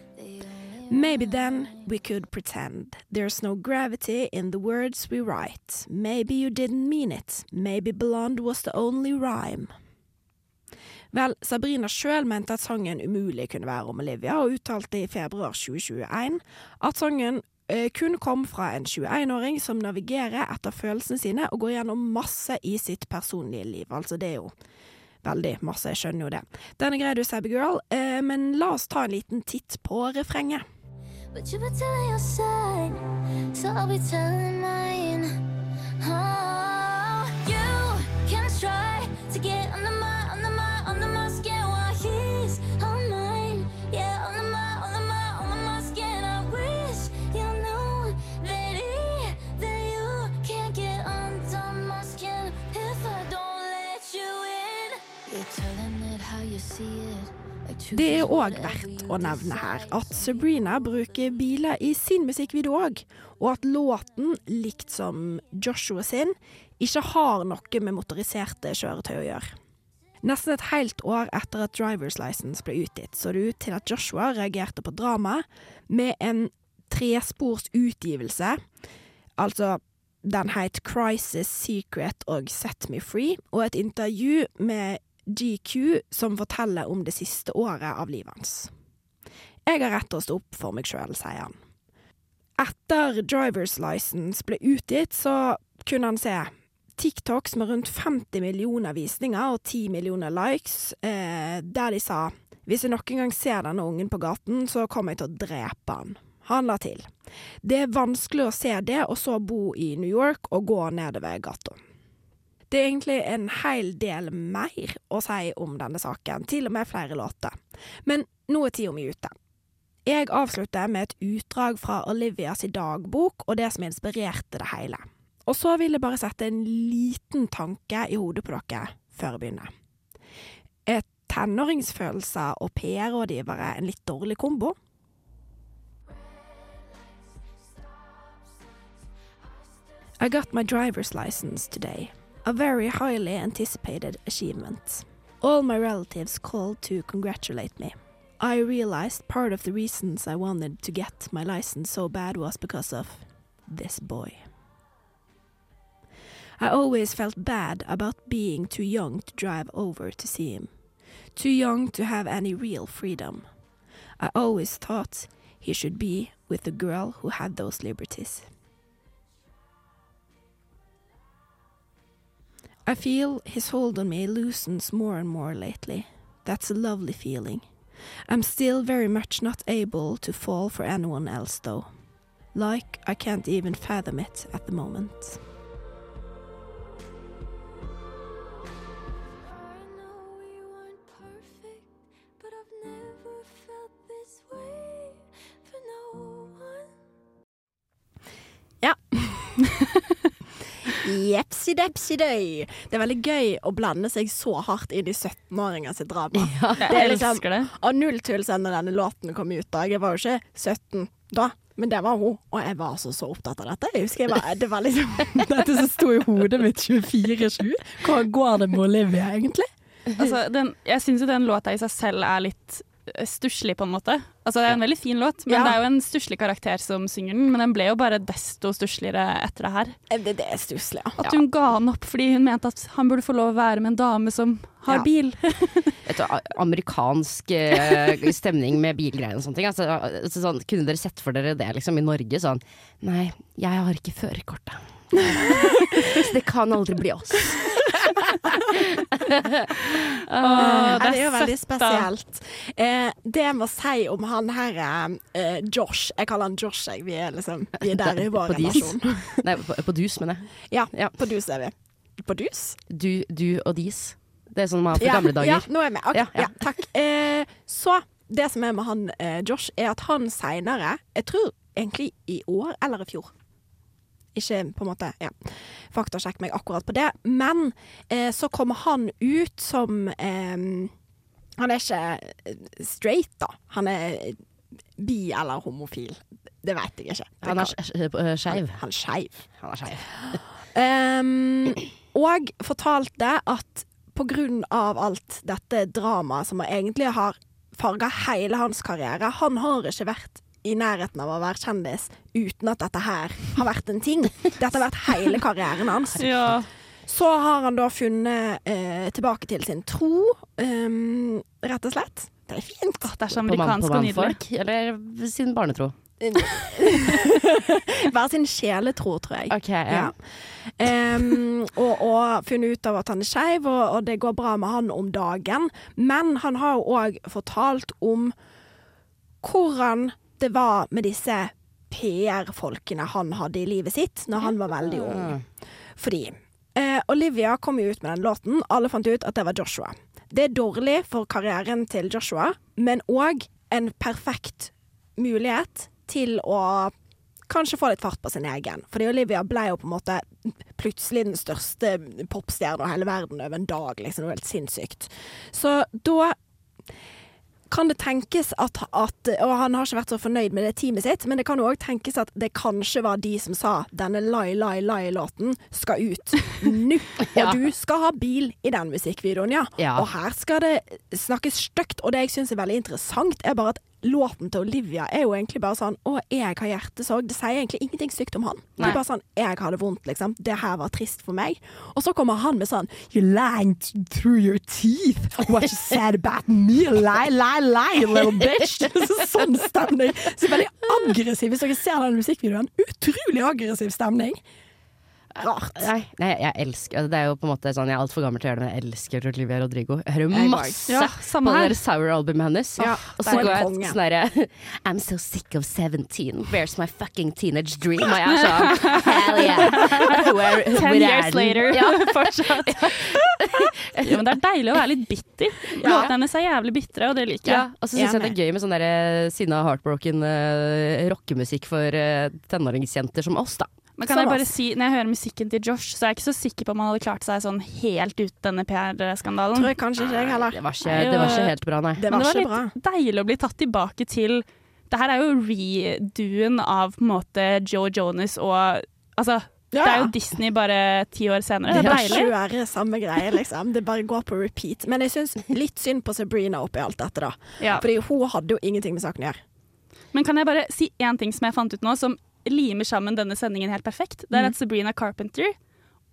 Speaker 1: Maybe then we could pretend there's no gravity in the words we write. Maybe you didn't mean it. Maybe blonde was the only rhyme. Vel, Sabrina sjøl mente at sangen umulig kunne være om Olivia, og uttalte i februar 2021 at sangen eh, kun kom fra en 21-åring som navigerer etter følelsene sine og går gjennom masse i sitt personlige liv. Altså, det er jo veldig masse, jeg skjønner jo det. Den er du, Sabby Girl, eh, men la oss ta en liten titt på refrenget.
Speaker 12: But you've been telling your side, so I'll be telling mine. Oh,
Speaker 1: Det er òg verdt å nevne her at Sabrina bruker biler i sin musikkvideo òg, og at låten, likt som Joshua sin, ikke har noe med motoriserte kjøretøy å gjøre. Nesten et helt år etter at Drivers License ble utgitt, så det ut til at Joshua reagerte på dramaet med en trespors utgivelse. Altså, den het Crisis Secret og Set Me Free, og et intervju med GQ som forteller om det siste året av livet hans. Jeg har rett til å stå opp for meg sjøl, sier han. Etter Drivers License ble utgitt, så kunne han se TikToks med rundt 50 millioner visninger og 10 millioner likes, eh, der de sa hvis jeg noen gang ser denne ungen på gaten, så kommer jeg til å drepe han. Han la til. Det er vanskelig å se det, og så bo i New York og gå nedover gata. Det er egentlig en hel del mer å si om denne saken, til og med flere låter. Men nå er tida mi ute. Jeg avslutter med et utdrag fra Olivias dagbok og det som inspirerte det hele. Og så vil jeg bare sette en liten tanke i hodet på dere før jeg begynner. Er tenåringsfølelser og PR-rådgivere en litt dårlig kombo? I got my driver's license today. A very highly anticipated achievement. All my relatives called to congratulate me. I realized part of the reasons I wanted to get my license so bad was because of this boy. I always felt bad about being too young to drive over to see him, too young to have any real freedom. I always thought he should be with the girl who had those liberties. I feel his hold on me loosens more and more lately. That's a lovely feeling. I'm still very much not able to fall for anyone else, though. Like I can't even fathom it at the moment. Ja. (laughs) Jepsi-depsi-døy. Det er veldig gøy å blande seg så hardt inn i 17-åringer sitt drama. (laughs)
Speaker 6: Ja, jeg elsker det.
Speaker 1: Og null tull siden denne låten kom ut. da. Jeg var jo ikke 17 da, men det var hun. Og jeg var altså så opptatt av dette. Jeg husker jeg var, det var liksom (laughs) Dette som sto i hodet mitt 24-7. Hvor går det med Olivia, egentlig?
Speaker 6: Altså, den, jeg syns jo den låta i seg selv er litt stusslig, på en måte. Altså, det er en veldig fin låt, men
Speaker 1: Ja.
Speaker 6: det er jo en stusslig karakter som synger den. Men den ble jo bare desto stussligere etter det her.
Speaker 1: Det, det er stusslig, ja.
Speaker 6: At hun ga han opp fordi hun mente at han burde få lov å være med en dame som har
Speaker 3: Ja.
Speaker 6: bil. (laughs)
Speaker 3: Et amerikansk eh, stemning med bilgreier og sånne ting. Altså, altså, sånn, kunne dere sett for dere det liksom, i Norge? Sånn Nei, jeg har ikke førerkortet. (laughs) Så det kan aldri bli oss. (laughs)
Speaker 1: Ja,
Speaker 6: det
Speaker 1: er jo veldig spesielt. Eh, det jeg må si om han her eh, Josh Jeg kaller han Josh, jeg. Vi er liksom Vi er der i (laughs) vår relasjon. (laughs)
Speaker 3: Nei, på, på dus, mener jeg.
Speaker 1: Ja, på dus er vi. På dus?
Speaker 3: Du, du og dis. Det er sånn man har for
Speaker 1: ja,
Speaker 3: gamle dager.
Speaker 1: Ja, nå er jeg med. Okay,
Speaker 3: Ja,
Speaker 1: ja,
Speaker 3: ja.
Speaker 1: takk. Eh, så det som er med han eh, Josh, er at han seinere Jeg tror egentlig i år eller i fjor. Ikke på en måte ja, faktasjekk meg akkurat på det. Men eh, så kommer han ut som eh, Han er ikke eh, straight, da. Han er bi eller homofil. Det vet jeg ikke. Det
Speaker 3: Han er eh, skeiv.
Speaker 1: Han.
Speaker 3: Han er skeiv.
Speaker 1: um, (gasps) og fortalte at på grunn av alt dette dramaet som egentlig har farga hele hans karriere Han har ikke vært i nærheten av å være kjendis uten at dette her har vært en ting. Dette har vært hele karrieren hans. (laughs)
Speaker 6: Ja.
Speaker 1: Så har han da funnet eh, tilbake til sin tro, um, rett og slett. Det er fint.
Speaker 6: Det er så amerikansk og nydelig.
Speaker 3: eller sin barnetro? (laughs)
Speaker 1: Hver sin sjeletro, tror jeg.
Speaker 3: Okay, ja.
Speaker 1: Em, og, og funnet ut av at han er skeiv, og, og det går bra med han om dagen. Men han har jo òg fortalt om hvordan det var med disse PR-folkene han hadde i livet sitt når han var veldig ung. Fordi eh, Olivia kom jo ut med den låten. Alle fant ut at det var Joshua. Det er dårlig for karrieren til Joshua, men òg en perfekt mulighet til å kanskje få litt fart på sin egen. Fordi Olivia ble jo på en måte plutselig den største popstjerna i hele verden over en dag. Liksom. Det var helt sinnssykt. Så da kan det tenkes at, at Og han har ikke vært så fornøyd med det teamet sitt, men det kan jo òg tenkes at det kanskje var de som sa denne Lai Lai Lai-låten skal ut nå. (laughs)
Speaker 3: Ja.
Speaker 1: Og du skal ha bil i den musikkvideoen, ja.
Speaker 3: Ja.
Speaker 1: Og her skal det snakkes stygt. Og det jeg syns er veldig interessant, er bare at låten til Olivia er jo egentlig bare sånn Å, jeg har hjertesorg. Det sier egentlig ingenting stygt om han. Det er bare sånn Jeg har det vondt, liksom. Det her var trist for meg. Og så kommer han med sånn You lying through your teeth. What you said about me. Lie, lie, lie, little bitch. (laughs) sånn stemning. Så veldig aggressiv. Hvis dere ser den musikkvideoen. Utrolig aggressiv stemning. Rart.
Speaker 3: Nei, nei, jeg elsker Det er jo på en måte sånn Jeg er altfor gammel til å gjøre det, men jeg elsker Olivia Rodrigo. Jeg hører masse
Speaker 6: Ja,
Speaker 3: på det der Sour-albumet hennes.
Speaker 1: Ja,
Speaker 3: og så går jeg sånn derre (laughs) I'm so sick of 17. Where's my fucking teenage dream? Og jeg er sånn Hell yeah. Where, (laughs)
Speaker 6: Ten years later.
Speaker 3: Ja. (laughs)
Speaker 6: Fortsatt. ja, men det er deilig å være litt bitter. Låtene hennes er jævlig bitre, og det liker
Speaker 3: Ja,
Speaker 6: jeg.
Speaker 3: og så syns jeg det er gøy med sånn der eh, sinna heartbroken uh, rockemusikk for uh, tenåringsjenter som oss, da.
Speaker 6: Men kan jeg bare si, når jeg hører musikken til Josh, så er jeg ikke så sikker på om han hadde klart seg sånn helt ut denne PR-skandalen.
Speaker 1: Tror jeg kanskje ikke jeg heller.
Speaker 3: Det var ikke, det var ikke helt bra, nei.
Speaker 1: Det
Speaker 6: Men
Speaker 1: var
Speaker 6: det
Speaker 1: var
Speaker 6: var
Speaker 1: bra.
Speaker 6: litt deilig å bli tatt tilbake til Det her er jo redoen av på en måte Joe Jonas og Altså, det er jo Disney bare ti år senere. Det er
Speaker 1: Det
Speaker 6: deilig.
Speaker 1: er ikke samme greie, liksom. Det bare går på repeat. Men jeg syns litt synd på Sabrina oppi alt dette, da.
Speaker 6: Ja.
Speaker 1: Fordi hun hadde jo ingenting med saken å gjøre.
Speaker 6: Men kan jeg bare si én ting som jeg fant ut nå, som limer sammen denne sendingen helt perfekt? Det er
Speaker 1: Mm.
Speaker 6: at Sabrina Carpenter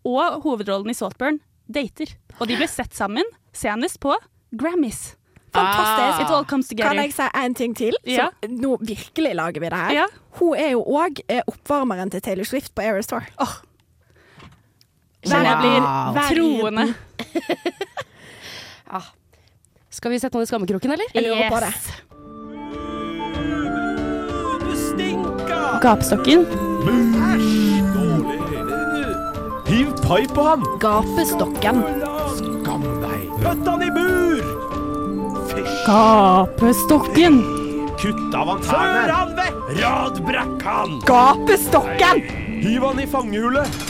Speaker 6: og hovedrollen i Saltburn dater. Og de ble sett sammen senest på Grammys.
Speaker 1: Fantastisk.
Speaker 6: It all comes together.
Speaker 1: Kan jeg si en ting til? Så
Speaker 6: Ja.
Speaker 1: nå virkelig lager vi det her.
Speaker 6: Ja.
Speaker 1: Hun er jo òg oppvarmeren til Taylor Swift på Eras Oh.
Speaker 6: Kjenner jeg blir
Speaker 1: Verden.
Speaker 6: troende. (laughs)
Speaker 3: Skal vi sette noen i skammekroken, eller?
Speaker 1: Jeg lurer på det.
Speaker 6: Yes. Gapestokken.
Speaker 9: Hiv pai på han!
Speaker 1: Gapestokken.
Speaker 9: Skam deg! Pøtt han i bur! Fysj!
Speaker 6: Gapestokken.
Speaker 9: Kutt av han tærne! Før han vekk! Radbrekk han!
Speaker 1: Gapestokken!
Speaker 9: Hiv han i fangehullet!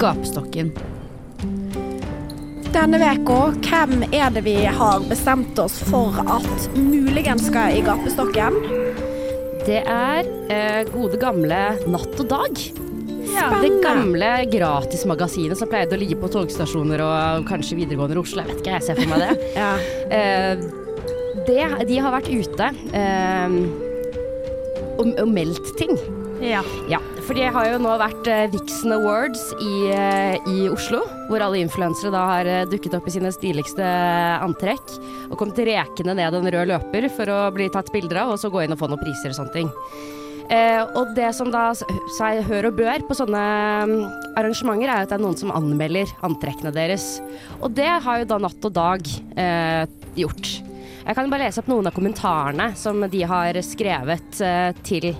Speaker 3: Gapestokken.
Speaker 1: Denne veka, hvem er det vi har bestemt oss for at muligens skal i gapestokken?
Speaker 3: Det er eh, gode gamle Natt og Dag. Det gamle gratismagasinet som pleide å ligge på togstasjoner og kanskje videregående i Oslo. Jeg vet ikke, jeg ser for meg det. (laughs)
Speaker 1: Ja.
Speaker 3: Eh, det de har vært ute eh, og, og meldt ting.
Speaker 6: Ja.
Speaker 3: Ja, for det har jo nå vært eh, Vixen Awards i, eh, i Oslo, hvor alle influensere da har eh, dukket opp i sine stiligste antrekk og kommet rekende ned en rød løper for å bli tatt bilder av, og så gå inn og få noen priser og sånne ting. Eh, og det som da seg hør og bør på sånne mm, arrangementer, er at det er noen som anmelder antrekkene deres. Og det har jo da Natt og Dag eh, gjort. Jeg kan bare lese opp noen av kommentarene som de har skrevet eh, til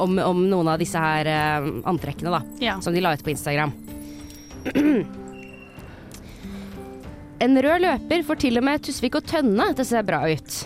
Speaker 3: om, om noen av disse her eh, antrekkene, da.
Speaker 6: Ja.
Speaker 3: Som de la ut på Instagram. En rød løper får til og med Tusvik og Tønne til å se bra ut.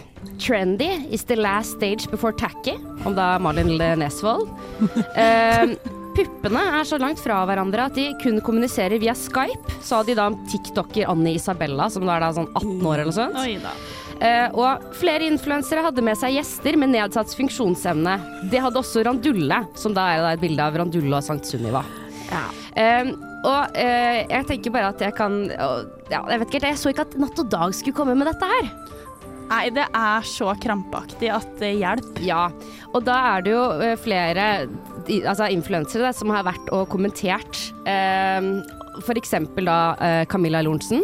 Speaker 3: Trendy is the last stage before tacky, om da Malin Nesvold. (laughs) Eh, puppene er så langt fra hverandre at de kun kommuniserer via Skype, sa de da om tiktoker Annie Isabella, som da er da sånn 18 år eller noe sånt.
Speaker 6: Oi da.
Speaker 3: Eh, og flere influensere hadde med seg gjester med nedsatt funksjonsevne. Det hadde også Randulle, som da er et bilde av Randulle og Sankt Sunniva. Eh, og eh, jeg tenker bare at jeg kan ja, Jeg vet ikke jeg så ikke at Natt og Dag skulle komme med dette her.
Speaker 6: Nei, det er så krampaktig at det hjelper.
Speaker 3: Ja, og da er det jo eh, flere altså influensere som har vært og kommentert. Eh, for eksempel da Camilla Lorentzen,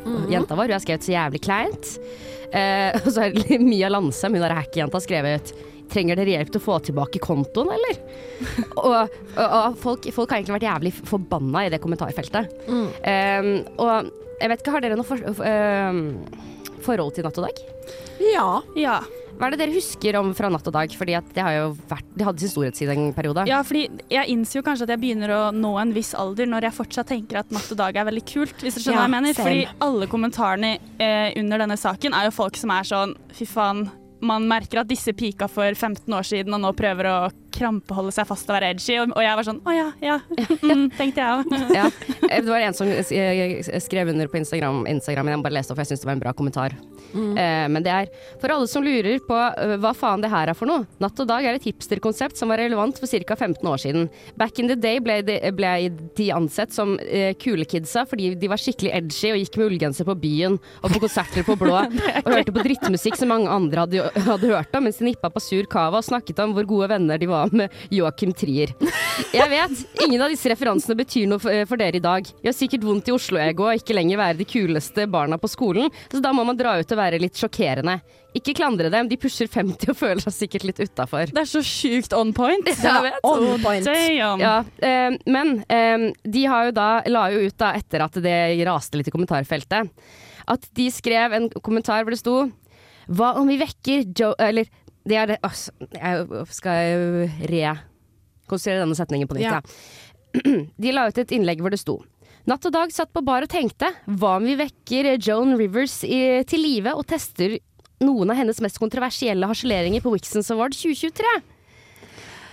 Speaker 1: Mhm.
Speaker 3: jenta vår. Hun har skrevet så jævlig kleint. Eh, (laughs) og så har Mia Landsem, hun der hackejenta, skrevet Trenger dere hjelp til å få tilbake kontoen, eller? (laughs) og og, og folk, folk har egentlig vært jævlig forbanna i det kommentarfeltet.
Speaker 1: Mm.
Speaker 3: Eh, og jeg vet ikke, har dere noe for, eh, forhold til Natt og Dag?
Speaker 1: Ja.
Speaker 6: Ja.
Speaker 3: Hva er det dere husker om fra Natt og Dag? Fordi at det har jo vært det hadde sin storhetstid en periode.
Speaker 6: Ja, fordi jeg innser jo kanskje at jeg begynner å nå en viss alder når jeg fortsatt tenker at Natt og Dag er veldig kult, hvis du skjønner
Speaker 1: Ja,
Speaker 6: hva jeg mener.
Speaker 1: same.
Speaker 6: Fordi alle kommentarene eh, under denne saken er jo folk som er sånn fy faen, man merker at disse pika for 15 år siden og nå prøver å krampeholde seg fast og være edgy, og, og jeg var sånn å ja, ja, mm, tenkte jeg òg.
Speaker 3: Ja. Eh, Det var en som eh, skrev under på Instagram, Instagram jeg bare leste opp, for jeg syns det var en bra kommentar.
Speaker 1: Mm.
Speaker 3: Eh, men det er for alle som lurer på hva faen det her er for noe. Natt og Dag er et hipsterkonsept som var relevant for ca. 15 år siden. Back in the day ble de, ble de ansett som eh, kule kidsa fordi de var skikkelig edgy og gikk med ullgenser på byen og på konserter på blå (laughs) og hørte på drittmusikk som mange andre hadde, (laughs) hadde hørt om, mens de nippa på sur cava og snakket om hvor gode venner de var med Joakim Trier. Jeg vet, ingen av disse referansene betyr noe for, dere i dag. Gjør sikkert vondt i Oslo-ego og ikke lenger være de kuleste barna på skolen, så da må man dra ut og være litt sjokkerende. Ikke klandre dem, de pusher 50 og føler seg sikkert litt utafor.
Speaker 6: Det er så sjukt on point. (laughs)
Speaker 3: Ja,
Speaker 1: on point.
Speaker 3: Ja, eh, men eh, de har jo da, la jo ut da etter at det raste litt i kommentarfeltet, at de skrev en kommentar hvor det sto Hva om vi vekker Joe Eller det er det altså, Jeg skal rekonstruere denne setningen på nytt.
Speaker 1: Ja.
Speaker 3: Ja. (clears throat) De la ut et innlegg hvor det sto Natt og dag satt på bar og tenkte Hva om vi vekker Joan Rivers i, til live og tester noen av hennes mest kontroversielle harseleringer på Wixons Award 2023?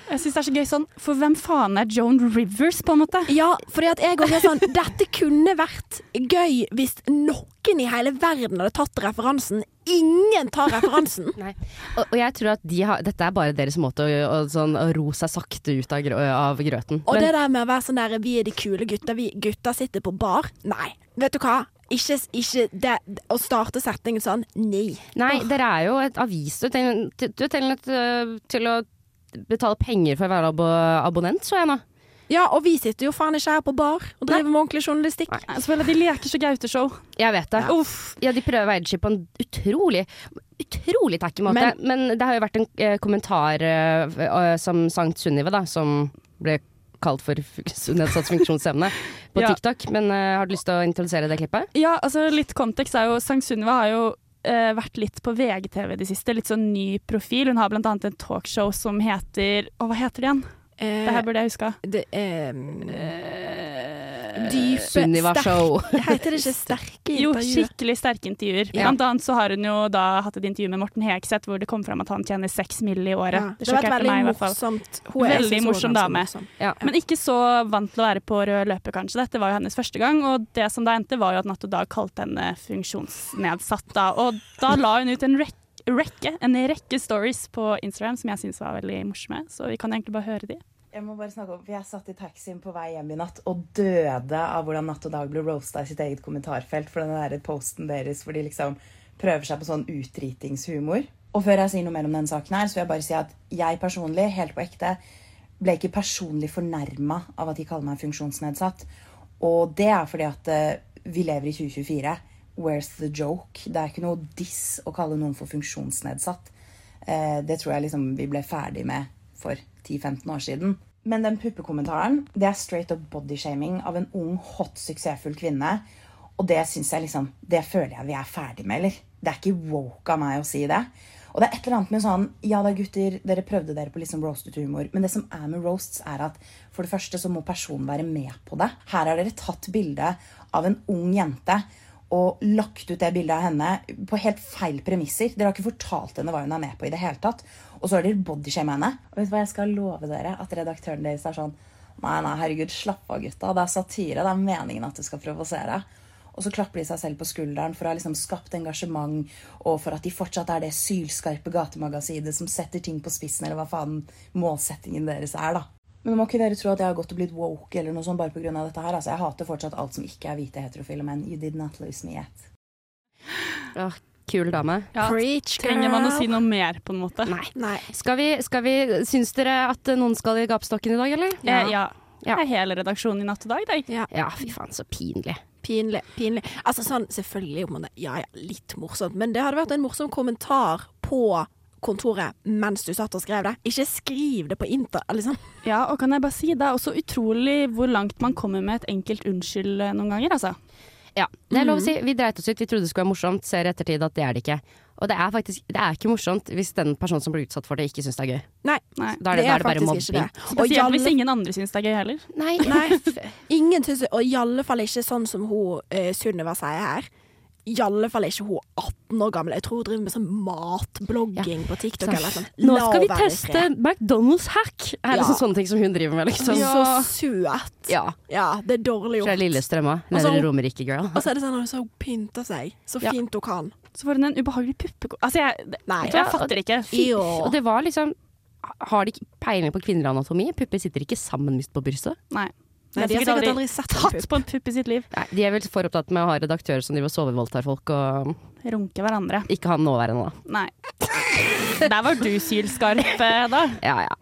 Speaker 6: Jeg syns det er så gøy sånn, for hvem faen er Joan Rivers, på en måte?
Speaker 1: Ja, fordi at jeg òg er sånn Dette kunne vært gøy hvis noen i hele verden hadde tatt referansen. Ingen tar referansen. (laughs)
Speaker 3: Og, og jeg tror at de har, dette er bare deres måte å, å, sånn, å ro seg sakte ut av, av grøten.
Speaker 1: Og
Speaker 3: Men-
Speaker 1: det der med å være sånn der Vi er de kule gutta, vi gutta sitter på bar. Nei. Vet du hva? Ikke, ikke det, Å starte setningen sånn, nei.
Speaker 3: Nei, dere er jo et avis. Du er til, du til, til, til å betale penger for å være ab abonnent, så jeg nå.
Speaker 1: Ja, og vi sitter jo faen ikke her på bar og driver med ordentlig journalistikk.
Speaker 6: Nei. de leker så gauteshow.
Speaker 3: Jeg vet det.
Speaker 6: Uff.
Speaker 3: Ja, de prøver å være edgy på en utrolig Utrolig tacky måte. Men, det har jo vært en eh, kommentar eh, eh, som Sankt Sunniva, da, som ble kalt for nedsatt funksjonsevne (laughs) på
Speaker 6: Ja.
Speaker 3: TikTok. Men eh, har du lyst til å introdusere det klippet?
Speaker 6: Ja, altså litt kontekst er jo Sankt Sunniva har jo eh, vært litt på VGTV i det siste. Litt sånn ny profil. Hun har blant annet en talkshow som heter Å, hva heter det igjen? det her burde jeg huska.
Speaker 1: Det er
Speaker 6: Eh,
Speaker 1: Dype
Speaker 3: Sunniva
Speaker 1: sterk-
Speaker 3: Show. (laughs)
Speaker 1: Heter det ikke sterke intervjuer?
Speaker 6: Jo, skikkelig sterke intervjuer.
Speaker 1: Ja.
Speaker 6: Blant annet så har hun jo da hatt et intervju med Morten Hegseth hvor det kom fram at han tjener seks mill. i året.
Speaker 1: Ja,
Speaker 6: Det sjokkerte
Speaker 1: veldig
Speaker 6: meg i hvert fall.
Speaker 1: morsomt. Hun er-
Speaker 6: Veldig morsom dame.
Speaker 1: morsom.
Speaker 3: Ja.
Speaker 6: Men ikke så vant til å være på rød løper, kanskje. Dette var jo hennes første gang, og det som da endte, var jo at Natt og Dag kalte henne funksjonsnedsatt. Da. Og da la hun ut en rekke rekke, en rekke stories på Instagram som jeg syns var veldig morsomme, så vi kan egentlig bare høre de.
Speaker 14: Jeg må bare snakke om, for jeg satt i taxien på vei hjem i natt og døde av hvordan Natt og Dag ble roasta i sitt eget kommentarfelt for den der posten deres hvor de liksom prøver seg på sånn utdritingshumor. Og før jeg sier noe mer om denne saken her, så vil jeg bare si at jeg personlig, helt på ekte, ble ikke personlig fornærma av at de kaller meg funksjonsnedsatt. Og det er fordi at eh, vi lever i 2024. Where's the joke? Det er ikke noe diss å kalle noen for funksjonsnedsatt. Eh, det tror jeg liksom vi ble ferdig med for 10-15 år siden. Men den puppekommentaren det er straight up bodyshaming av en ung, hot, suksessfull kvinne. Og det synes jeg liksom, det føler jeg vi er ferdig med, eller? Det er ikke woke av meg å si det. Og det er et eller annet med sånn Ja da, gutter, dere prøvde dere på liksom roasted humor. Men det som er med roasts, er at for det første så må personen være med på det. Her har dere tatt bilde av en ung jente. og lagt ut det bildet av henne på helt feil premisser. Dere har ikke fortalt henne hva hun er med på i det hele tatt. Og så har dere bodyshame henne. Og vet du hva jeg skal love dere? At redaktøren deres er sånn Nei, nei, herregud, slapp av, gutta. Det er satire. Det er meningen at du skal provosere. Og så klapper de seg selv på skulderen for å ha liksom skapt engasjement, og for at de fortsatt er det sylskarpe gatemagasinet som setter ting på spissen, eller hva faen målsettingen deres er, da. Men nå må ikke dere tro at jeg har gått og blitt woke eller noe sånt bare pga. dette her. Altså, jeg hater fortsatt alt som ikke er hvite heterofile menn. You did not lose me yet.
Speaker 3: Kul dame.
Speaker 6: Ja, trenger man å si noe mer, på en måte?
Speaker 3: Nei. Skal vi, skal vi, syns dere at noen skal i gapestokken i dag, eller?
Speaker 6: Ja. ja. ja. Det er hele redaksjonen i Natt og Dag, det.
Speaker 3: Ja. fy faen, så pinlig.
Speaker 1: Pinlig. pinlig. Altså sånn, Selvfølgelig om man er ja, ja, litt morsomt, men det hadde vært en morsom kommentar på kontoret mens du satt og skrev det. Ikke skriv det på inter... Liksom.
Speaker 6: Ja, og kan jeg bare si, det er også utrolig hvor langt man kommer med et enkelt unnskyld eh, noen ganger, altså.
Speaker 3: Ja, det er lov å si. Vi dreit oss ut. Vi trodde det skulle være morsomt. Ser i ettertid at det er det ikke. Og det er faktisk det er ikke morsomt hvis den personen som blir utsatt for det, ikke syns det er gøy.
Speaker 1: Nei,
Speaker 3: Da er det, da er det bare
Speaker 1: faktisk
Speaker 3: mobbing.
Speaker 1: det.
Speaker 6: Spesielt hvis ingen andre syns det er gøy heller.
Speaker 3: Nei.
Speaker 1: Nei, (laughs) ingen syns det. Og i alle fall ikke sånn som hun uh, Sunniva sier her. I alle fall ikke hun 18 år gammel. Jeg tror hun driver med sånn matblogging på TikTok. Eller sånn.
Speaker 3: Nå skal vi teste. McDonald's-hack! Er det
Speaker 1: Ja.
Speaker 3: sånne ting som hun driver med, liksom?
Speaker 1: Så søt.
Speaker 3: Ja.
Speaker 1: Ja, det er dårlig
Speaker 3: Fra
Speaker 1: gjort.
Speaker 3: Lillestrøm òg.
Speaker 1: Nede i
Speaker 3: Nedre Romerike, girl.
Speaker 1: Og så er det sånn at hun pynter seg så
Speaker 3: Ja.
Speaker 1: fint hun kan.
Speaker 6: Så får hun en ubehagelig puppeko... Altså, jeg,
Speaker 1: Nei.
Speaker 6: jeg, jeg fatter ikke.
Speaker 3: Og det var liksom Har de ikke peiling på kvinnelig anatomi? Pupper sitter ikke sammen på brystet.
Speaker 6: Nei.
Speaker 1: Nei, de har
Speaker 6: sikkert
Speaker 1: aldri, aldri sett
Speaker 6: tatt på en pupp i sitt liv.
Speaker 3: Nei, de er vel for opptatt med å ha redaktører som driver og sovevoldtar folk, og
Speaker 6: Runke hverandre.
Speaker 3: ikke han nåværende, da.
Speaker 6: Nei. (laughs) Der var du sylskarp, eh, da.
Speaker 3: Ja ja.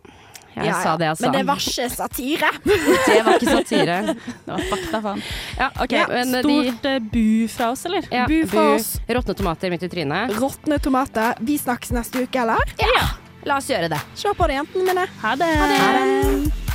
Speaker 3: Jeg
Speaker 1: Ja, ja.
Speaker 3: sa det jeg sa.
Speaker 1: Men det var ikke satire. (laughs)
Speaker 3: Det var ikke satire.
Speaker 6: Det var fakta, faen.
Speaker 3: Ja, okay,
Speaker 6: Ja,
Speaker 3: men de-
Speaker 6: stort eh, bu fra oss, eller?
Speaker 3: Ja,
Speaker 1: Bu fra oss.
Speaker 3: Råtne tomater midt i trynet.
Speaker 1: Råtne tomater. Vi snakkes neste uke, eller? Ja.
Speaker 3: La oss gjøre det.
Speaker 1: Se på det, jentene mine.
Speaker 6: Ha det.
Speaker 1: Ha det.